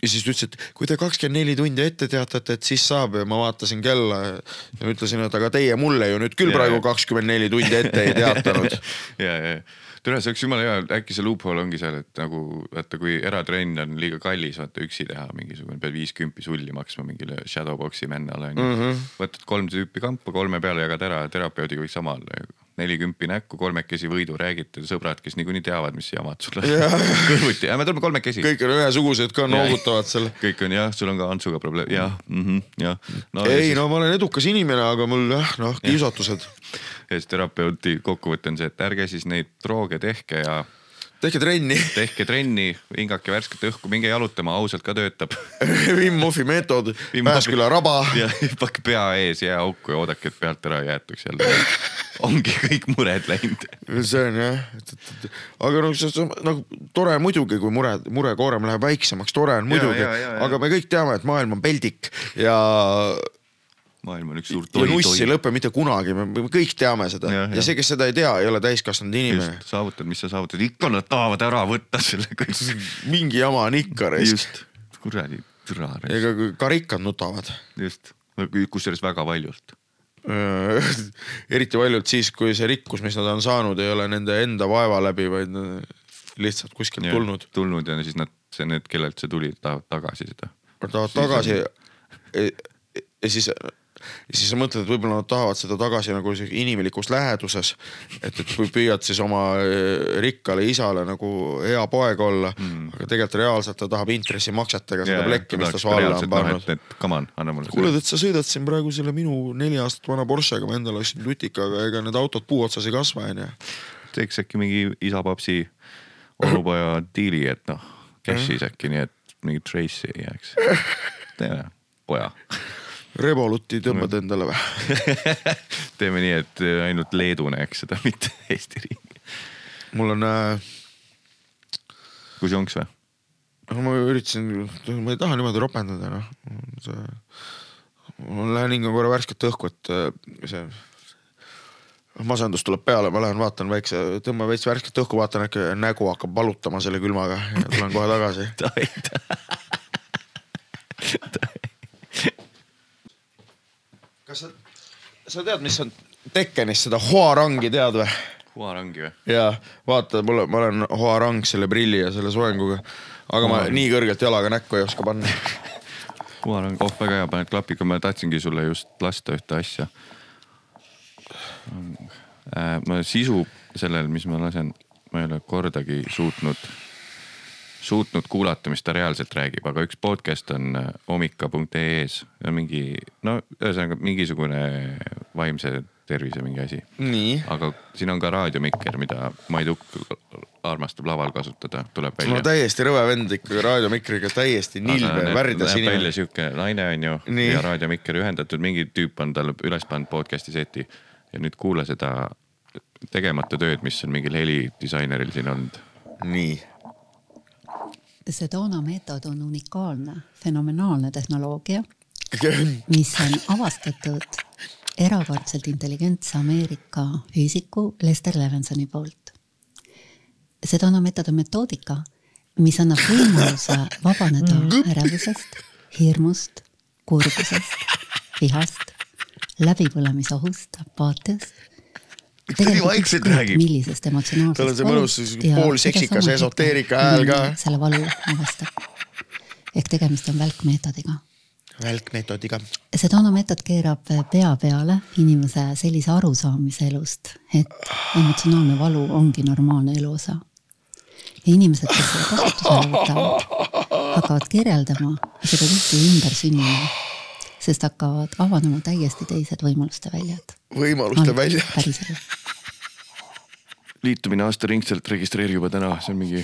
ja siis ta ütles, et kui te kakskümmend neli tundi ette teatate, et siis saab ja ma vaatasin kella ja ütlesin, et aga teie mulle ju nüüd küll praegu kakskümmend neli tundi ette ei teatanud. ja, ja, tere, see oleks jumala hea, äkki see loophole ongi seal, et nagu vaata, kui eratrenn on liiga kallis, vaata üksi teha mingisugune, pead viis kümpi sulli maksma mingile shadowbox'i vennale onju mm -hmm.. võtad kolm tüüpi kampa, kolme peale jagad ära, terapeudiga võiks sama olla ju. Neli kümpi näkku, kolmekesi võidu räägite, sõbrad, kes niikuinii teavad, mis jamad sul on. kõrvuti, me tuleme kolmekesi. kõik on ühesugused ka, noogutavad seal. kõik on jah, sul on ka Antsuga probleem, jah mm, -hmm, jah no,. ei no ma olen edukas inimene, aga mul jah, noh kiusatused. ja siis terapeuti kokkuvõte on see, et ärge siis neid drooge tehke ja tehke trenni. tehke trenni, hingake värsket õhku, minge jalutama, ausalt ka töötab. Wim Hofi meetod, Pääsküla raba. ja hüppake pea ees jääauku ja oodake, et pealt ära ei jäetuks jälle. ongi kõik mured läinud. see on jah, et, et, et aga noh, see on nagu tore muidugi, kui mure, murekoorem läheb väiksemaks, tore on muidugi, aga me kõik teame, et maailm on peldik ja maailm on üks suur ja nuss ei lõpe mitte kunagi, me kõik teame seda ja, jah. ja see, kes seda ei tea, ei ole täiskasvanud inimene. saavutad, mis sa saavutad, ikka nad tahavad ära võtta selle kõik. mingi jama on ikka raisk. just, kuradi türa. ega kui karikad nutavad. just, kusjuures väga valjult. eriti paljud siis, kui see rikkus, mis nad on saanud, ei ole nende enda vaeva läbi, vaid lihtsalt kuskilt tulnud. tulnud ja siis nad, see need, kellelt see tuli, tahavad tagasi seda. Tahavad tagasi ja, ja siis, ja siis sa mõtled, et võib-olla nad tahavad seda tagasi nagu inimlikus läheduses. et, et kui püüad siis oma eh, rikkale isale nagu hea poeg olla mm., aga tegelikult reaalselt ta tahab intressimaksetega seda plekki, mis ta su alla on pannud. et come on, anna mulle. kuule, et sa sõidad siin praegu selle minu neli aastat vana Porschega, ma endale ostsin lutikaga, ega need autod puu otsas ei kasva, onju. teeks äkki mingi isa-papsi onupoja diili, et noh, cash'is äkki nii, et mingit trace'i ei jääks. teeme, poja. Revoluti tõmbad endale või? teeme nii, et ainult Leedu näeks seda, mitte Eesti riigi. mul on äh,, kus jonks või? ma üritasin, ma ei taha niimoodi ropendada, noh. see, ma lähen hingan korra värsket õhku, et äh, see masendus tuleb peale, ma lähen vaatan väikse, tõmban veits värsket õhku, vaatan äkki nägu hakkab valutama selle külmaga ja tulen kohe tagasi. kas sa, sa tead, mis on Tekkenis seda Huarangi tead või? Huarangi või? ja vaata, mul, ma olen Huarang selle prilli ja selle soenguga, aga ma Huarang. nii kõrgelt jalaga näkku ei oska panna. Huarang, oh väga hea, paned klapiga, ma tahtsingi sulle just lasta ühte asja. ma sisu sellel, mis ma lasen, ma ei ole kordagi suutnud, suutnud kuulata, mis ta reaalselt räägib, aga üks podcast on äh, homika.ee-s ja mingi no ühesõnaga mingisugune vaimse tervise mingi asi. Aga siin on ka raadiomikker, mida Maiduk armastab laval kasutada, tuleb no välja. täiesti rõve vend ikkagi raadiomikriga, täiesti nilbe, värdjas näeb välja inimene. sihuke naine onju ja raadiomikker ühendatud, mingi tüüp on talle üles pannud podcast'i seti. Ja nüüd kuula seda tegemata tööd, mis on mingil helidisaineril siin olnud. nii, Sedona meetod on unikaalne, fenomenaalne tehnoloogia, mis on avastatud erakordselt intelligentse Ameerika füüsiku Lester Levensoni poolt. Sedona meetod on metoodika, mis annab võimaluse vabaneda ärevusest, hirmust, kurbusest, vihast, läbipõlemisohust, apaatiast. Nii vaikselt räägib. millisest emotsionaalsest Tal on see mõnus poolseksikas esoteerika hääl ka. selle valu avastab. ehk tegemist on välkmeetodiga välkmeetodiga. see tonomeetod keerab pea peale inimese sellise arusaamise elust, et emotsionaalne valu ongi normaalne eluosa. ja inimesed, kes seda kasutusele võtavad, hakkavad kirjeldama seda tihti ümber sünnima, sest hakkavad avanema täiesti teised võimaluste väljad. võimaluste välja. päriselu. liitumine aastaringselt registreeri juba täna, see on mingi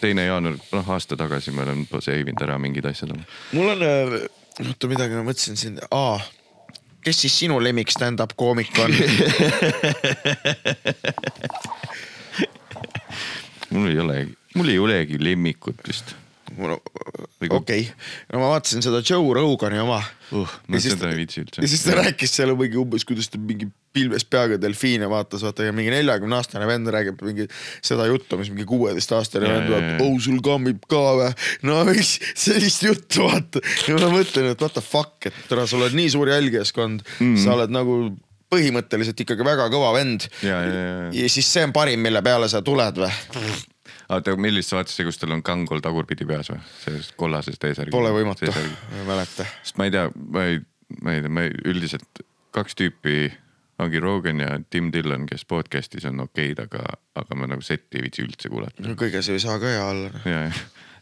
teine jaanuar, noh aasta tagasi ma olen save inud ära mingid asjad. mul on, oota midagi ma mõtlesin siin, aa, kes siis sinu lemmik stand-up koomik on? mul ei ole, mul ei olegi lemmikut vist mul, okei, no ma vaatasin seda Joe Rogani oma uh,. Ja siis ta- ja siis ta rääkis seal mingi umbes, kuidas ta mingi pilves peaga delfiine vaatas, vaata ja mingi neljakümne aastane vend räägib mingi seda juttu, mis mingi kuueteistaastane vend ja. oh sul kammib ka vä. no mis sellist juttu vaata ja ma mõtlen, et what the fuck, et täna sul on nii suur jälgijaskond mm., sa oled nagu põhimõtteliselt ikkagi väga kõva vend. ja, ja, ja, ja siis see on parim, mille peale sa tuled või? oota, millist sa vaatasid, kus tal on kangol tagurpidi peas või? selles kollases T-särgis. Pole võimatu, ei mäleta. sest ma ei tea, ma ei, ma ei tea, ma ei, üldiselt kaks tüüpi ongi Rogan ja Tim Dillon, kes podcast'is on okeid, aga, aga ma nagu setti ei viitsi üldse kuulata. no kõiges ei saa ka hea olla.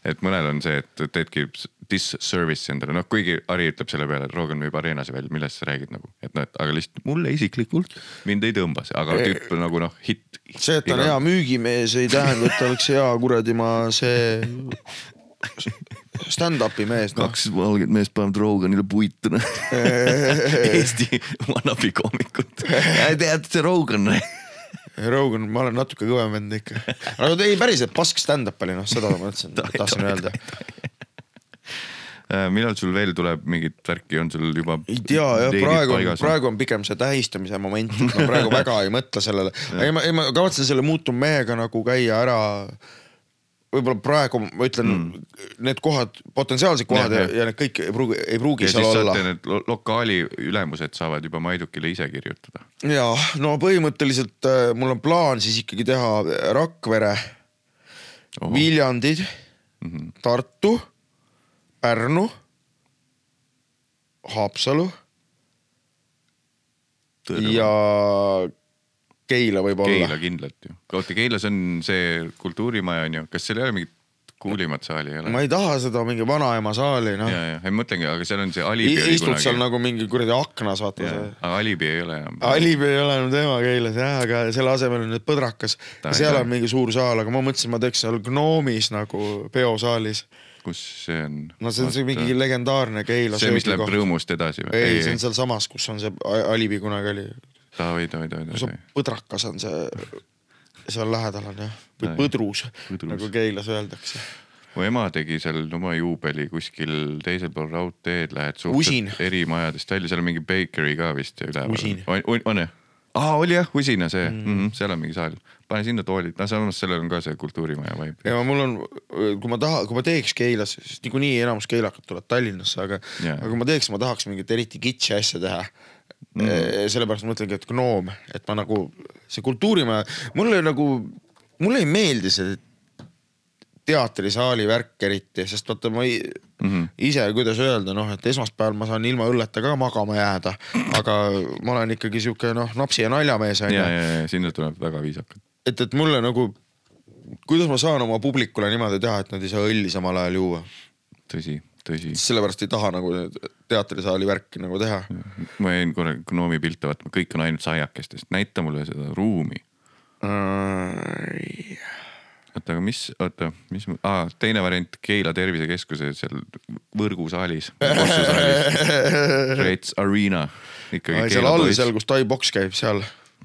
Et mõnel on see, et teedki disservice endale, noh kuigi Ari ütleb selle peale, et Rogan müüb areenasi välja, millest sa räägid nagu, et noh, et aga lihtsalt mulle isiklikult mind ei tõmba see, aga tüüp nagu noh, hitt. see, et ta on hea müügimees, ei tähenda, et ta oleks hea kuradi ma see stand-up'i mees noh. kaks valget meest panevad Roganile puitu, noh. Eesti wannabe koomikut. tead, see Rogan. Rogan, ma olen natuke kõvem vend ikka. aga ei päriselt pask stand-up oli noh, seda ma mõtlesin, tahtsin öelda. Äh, millal sul veel tuleb mingit värki, on sul juba? ei tea jah, praegu on, praegu on pigem see tähistamise moment, ma praegu väga ei mõtle sellele. ei ma, ei ma kavatsen selle muutuv mehega nagu käia ära võib-olla praegu ma ütlen mm. need kohad, potentsiaalsed kohad ja, jah. ja need kõik ei pruugi, ei pruugi ja seal olla need lo lokaali ülemused saavad juba Maidukile ise kirjutada. ja no põhimõtteliselt äh, mul on plaan siis ikkagi teha Rakvere, Viljandid mm. -hmm. Tartu, Pärnu, Haapsalu ja Keila võib-olla Keila. kindlalt ju. oota, Keilas on see kultuurimaja on ju, kas seal ei ole mingit kuulimat saali ei ole? ma ei taha seda mingi vanaema saali noh ja, ja, ei mõtlengi, aga seal on see Alibi istud seal. nagu mingi kuradi aknas vaata aga Alibi ei ole enam. Alibi ei ole enam tema Keilas jah, aga selle asemel on nüüd Põdrakas. Seal on mingi suur saal, aga ma mõtlesin, ma teeks seal Gnoomis nagu peosaalis. kus see on? no see on see mingi legendaarne Keila see, mis läheb. Rõõmust edasi või? ei, see on sealsamas, kus on see Alibi kunagi oli. davai, davai, davai, davai. Põdrakas on see, seal lähedal on jah, või. Põdrus, Põdrus. nagu Keilas öeldakse. mu ema tegi seal oma juubeli kuskil teisel pool raudteed, lähed suhteliselt eri majadest välja, seal on mingi bakery ka vist üleval. On, on jah? aa, oli jah, Usina see mm., mm -hmm, seal on mingi saal, pane sinna toolid, no samas sellel on ka see kultuurimaja vibe. ja mul on, kui ma taha, kui ma teeks Keilas, sest niikuinii enamus keilakad tulevad Tallinnasse, aga Jaa. aga kui ma teeks, ma tahaks mingit eriti kitši asja teha mm.. sellepärast ma mõtlengi, et gnoom, et ma nagu see kultuurimaja, mulle nagu, mulle ei meeldi see teatrisaali värk eriti, sest vaata ma ei, mm. -hmm. ise, kuidas öelda, noh, et esmaspäeval ma saan ilma õlleta ka magama jääda, aga ma olen ikkagi sihuke noh, napsi ja naljamees on ja, ja, ja sinna tuleb väga viisakalt. et, et mulle nagu, kuidas ma saan oma publikule niimoodi teha, et nad ei saa õlli samal ajal juua. tõsi. Sellepärast ei taha nagu teatrisaali värki nagu teha. ma jäin korra Gnoomi pilte vaatama, kõik on ainult saiakestest, näita mulle seda ruumi. oota, aga mis, oota, mis, aa, teine variant Keila tervisekeskuse seal võrgusaalis, Reds Arena. seal all, seal, kus Tai Box käib, seal.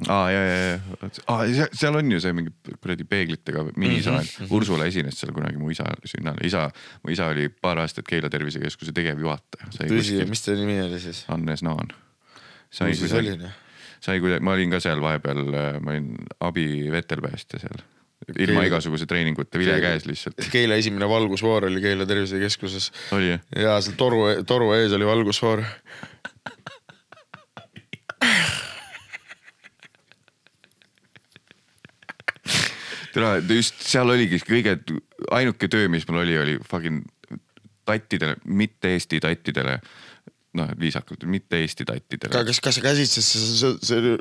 aa, ja, ja, ja, aa, seal on ju see mingi kuradi peeglitega minisaal mm. -hmm. Ursula esines seal kunagi mu isa sünnal, isa, mu isa oli paar aastat Keila tervisekeskuse tegevjuhataja. tõsi, mis ta nimi oli siis? Hannes Naan. sai kuidagi sai kuidagi, ma olin ka seal vahepeal, ma olin abivetelpäästja seal. ilma Keila- igasuguse treeninguta, vile käes lihtsalt. Keila esimene valgusfoor oli Keila tervisekeskuses ja seal toru, toru ees oli valgusfoor. tere, just seal oligi kõige, ainuke töö, mis mul oli, oli fucking tattidele, mitte Eesti tattidele, noh viisakalt, mitte Eesti tattidele. kas, kas sa käisid siis selle,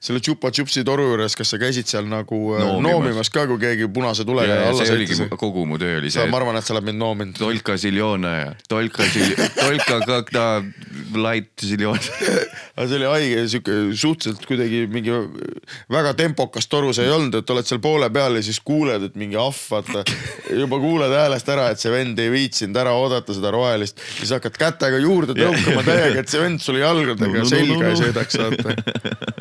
selle, Chupsi toru juures, kas sa käisid seal nagu äh, Noomimas. noomimas ka, kui keegi punase tulega ja, alla sõitis? kogu mu töö oli see ma, arvan, et sa oled mind noominud. Tolka Ziljona ja Tolka Zil-, Tolka Kakta Light Ziljona. aga see oli haige, sihuke suhteliselt kuidagi mingi väga tempokas toru see ei olnud, et oled seal poole peal ja siis kuuled, et mingi ahv, vaata. juba kuuled häälest ära, et see vend ei viitsinud ära oodata seda rohelist, siis hakkad kätega juurde tõukama täiega, et see vend sulle jalgadega No, no, selga no, no. ei sõidaks, vaata.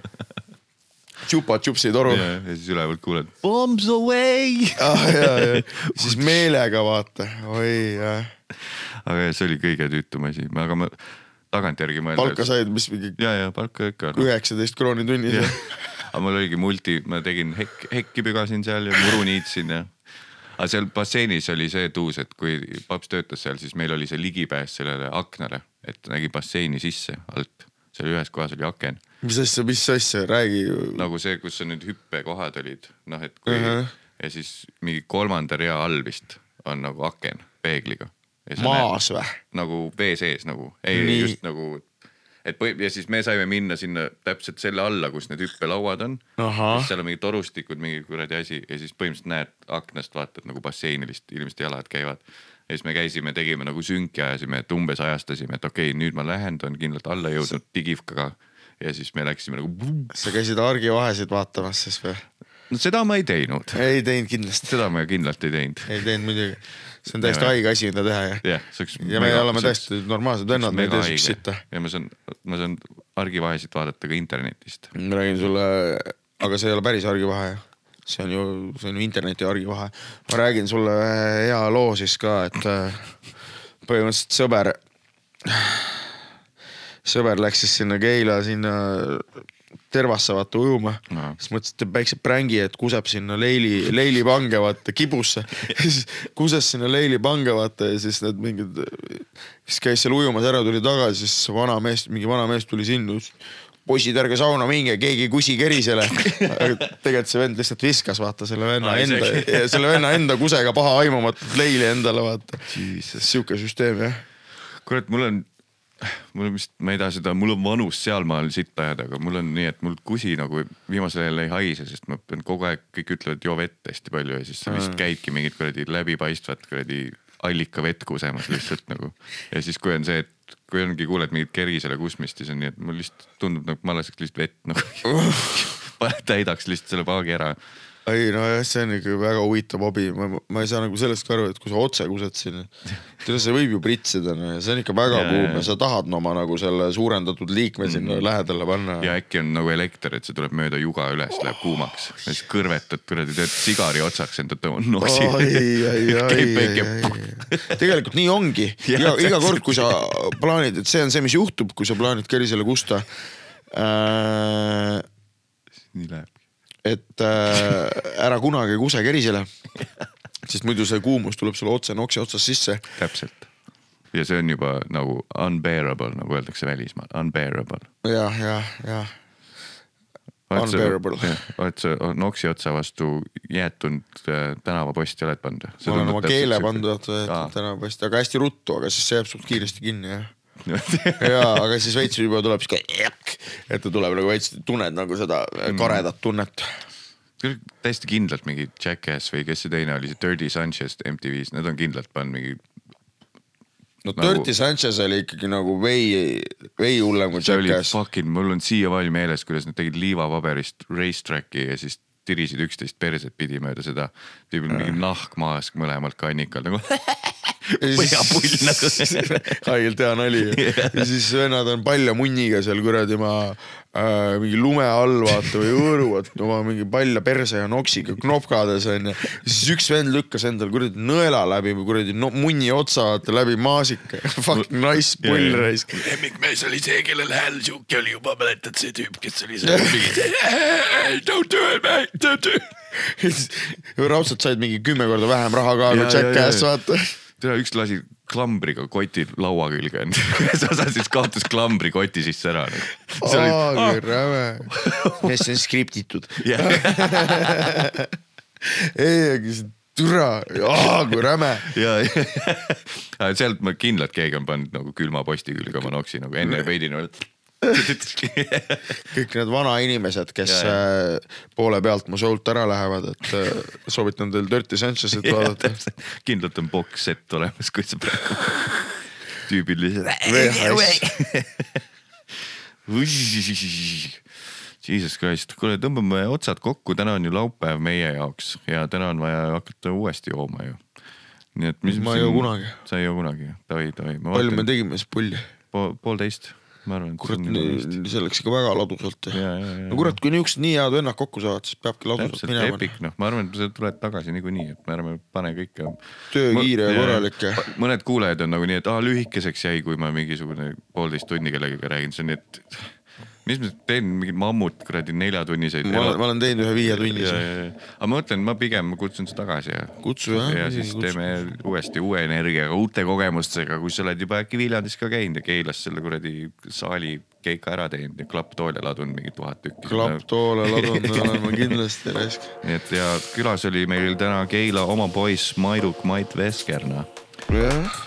Chupa Chupsi toru. ja ja siis ülevalt kuuled bombs away. ah,. ja, ja siis meelega vaata, oi jah. aga jah, see oli kõige tüütum asi, aga ma tagantjärgi mõeldes. palka said, mis mingi ja, ja palka ikka no.. üheksateist krooni tunnis. aga mul oligi multi, ma tegin hekk, hekki pügasin seal ja muru niitsin ja. Aga seal basseinis oli see tuus, et kui paps töötas seal, siis meil oli see ligipääs sellele aknale, et nägi basseini sisse alt. seal ühes kohas oli aken, mis asja, mis asja, räägi. nagu see, kus need hüppekohad olid, noh et kui uh. -huh. ja siis mingi kolmanda rea all vist on nagu aken peegliga. maas või? nagu vee sees nagu, ei Nii. just nagu, et põhi- ja siis me saime minna sinna täpselt selle alla, kus need hüppelauad on. Seal on mingid torustikud, mingi kuradi asi ja siis põhimõtteliselt näed aknast vaatad nagu basseini lihtsalt inimeste jalad käivad. ja siis me käisime, tegime nagu sünki ajasime, et umbes ajastasime, et okei okay,, nüüd ma lähen, ta on kindlalt alla jõudnud digivkaga. ja siis me läksime nagu, sa käisid argivahesid vaatamas siis või? No seda ma ei teinud, ei teinud kindlasti, seda ma kindlalt ei teinud. ei teinud muidugi. see on täiesti Ja- haige asi, mida teha jah. jah, see oleks. ja me oleme täiesti normaalsed vennad, me ei tee siukest sitta. ja ma saan, ma saan argivahesid vaadata ka internetist. ma räägin sulle, aga see ei ole päris argivahe ju. see on ju, see on ju interneti argivahe. ma räägin sulle hea loo siis ka, et äh, põhimõtteliselt sõber, sõber läks siis sinna Keila sinna tervasse vaata ujuma Ahah. siis mõtles, et teeb väikse prängi, et kuseb sinna Leili, Leili pange vaata kibusse. siis kuses sinna Leili pange vaata ja siis need mingid, siis käis seal ujumas ära, tuli tagasi, siis vana mees, mingi vana mees tuli sinna, ütles poisid, ärge sauna minge, keegi ei kusi kerisele. aga tegelikult see vend lihtsalt viskas vaata selle venna Aa, enda selle venna enda kusega paha aimamatut leili endale vaata. sihuke süsteem jah. kurat, mul on, mul on vist, ma ei taha seda, mul on vanus sealmaal sitta ajada, aga mul on nii, et mul kusi nagu viimasel ajal ei haise, sest ma pean kogu aeg, kõik ütlevad joo vett hästi palju ja siis sa lihtsalt käidki mingit kuradi läbipaistvat kuradi allikavett kusemas lihtsalt nagu. ja siis, kui on see, et kui ongi, kuuled mingit kerisele kusmist, siis on nii, et mul lihtsalt tundub nagu ma laseks lihtsalt vett nagu täidaks lihtsalt selle paagi ära. Ei nojah, see on ikka väga huvitav hobi, ma, ma ei saa nagu sellest ka aru, et kui sa otse kused sinna. tead, see võib ju pritsida, no ja see on ikka väga kuum ja. sa tahad no, oma nagu selle suurendatud liikme sinna lähedale panna. ja äkki on nagu elekter, et see tuleb mööda juga üles, läheb kuumaks ja siis kõrvetad kuradi, teed sigari otsaks enda väike ai, tegelikult nii ongi. Iga, iga kord, kui sa plaanid, et see on see, mis juhtub, kui sa plaanid kerisele kusta äh,. nii läheb. Et äh, ära kunagi kuse kerisele. sest muidu see kuumus tuleb sulle otse noksi otsast sisse. täpselt. ja see on juba nagu unbearable, nagu öeldakse välismaal, unbearable. jah, jah, jah. Unbearable. oled sa noksi otsa vastu jäätunud äh, tänavaposti oled pannud? ma olen oma keele pandud Aa. tänapäevast, aga hästi ruttu, aga siis see jääb suht kiiresti kinni jah. ja, aga siis veits juba tuleb siuke, et ta tuleb nagu veits, tunned nagu seda karedat tunnet. täiesti kindlalt mingi Jackass või kes see teine oli, see Dirty Sanchez MTV-s, need on kindlalt pannud mingi, no Nagu- Dirty Sanchez oli ikkagi nagu vei, vei hullem kui Jackass. fucking, mul on siiamaani meeles, kuidas nad tegid liivapaberist racetrack'i ja siis tirisid üksteist perset pidi mööda seda. tüübil mingi nahk maas mõlemalt kannikalt nagu põhjapull nagu. haigelt hea nali ja siis vennad on palja munniga seal kuradi oma äh, mingi lume all vaata või hõõruvad oma mingi palja perse ja noksiga knopkades onju. siis üks vend lükkas endal kuradi nõela läbi või kuradi no, munni otsa vaata läbi maasika. Fucking nice pull raisk. lemmikmees oli see, kellel hääl sihuke oli juba, mäletad see tüüp, kes oli seal mingi don't do it mate, don't do it. raudselt said mingi kümme korda vähem raha ka kui Ja, ja, Jackass ja, ja. vaata. tea, üks lasi klambriga koti laua külge onju. ühes osas siis kaotas klambri koti sisse ära. see oli, aa, kui räme. see on skriptitud. ei, aga see türa, kui räme. ja, ja sealt ma kindlalt keegi on pannud nagu külma posti külge oma noksi nagu enne veidi nagu. kõik need vanainimesed, kes Ja, ja. äh, poole pealt mu show'lt ära lähevad, et äh, soovitan teil Dirty Sanchez'it vaadata. kindlalt on box set olemas, kui sa praegu tüübiliselt. Jesus Christ, kuule tõmbame otsad kokku, täna on ju laupäev meie jaoks ja täna on vaja hakata uuesti jooma ju. nii et mis. Ma ei joo kunagi. sa ei joo kunagi, davai, davai. palju me tegime siis pulli? po,? poolteist. kurat, see läks ikka väga ladusalt. No kurat, kui niisugused nii head vennad kokku saavad, siis peabki ladusalt minema. epic, noh, ma arvan, et sa tuled tagasi niikuinii, et me ärme pane kõike. Töö kiire ja korralik mõned kuulajad on nagu nii, et aa lühikeseks jäi, kui ma mingisugune poolteist tundi kellegagi räägin, see on nii, et mis ma teen mingit mammut kuradi neljatunniseid. ma olen, ma olen teinud ühe viietunnise. aga ma mõtlen, ma pigem kutsun su tagasi ja. Kutsu, jah, ja siis kutsu. teeme uuesti uue energiaga, uute kogemustega, kui sa oled juba äkki Viljandis ka käinud ja Keilas selle kuradi saali keika ära teinud ja klapptoole ladunud mingi tuhat tükki. klapptoole ladunud olen ma kindlasti raisk. nii et ja külas oli meil täna Keila oma poiss Maiduk Mait Veskerna. jah,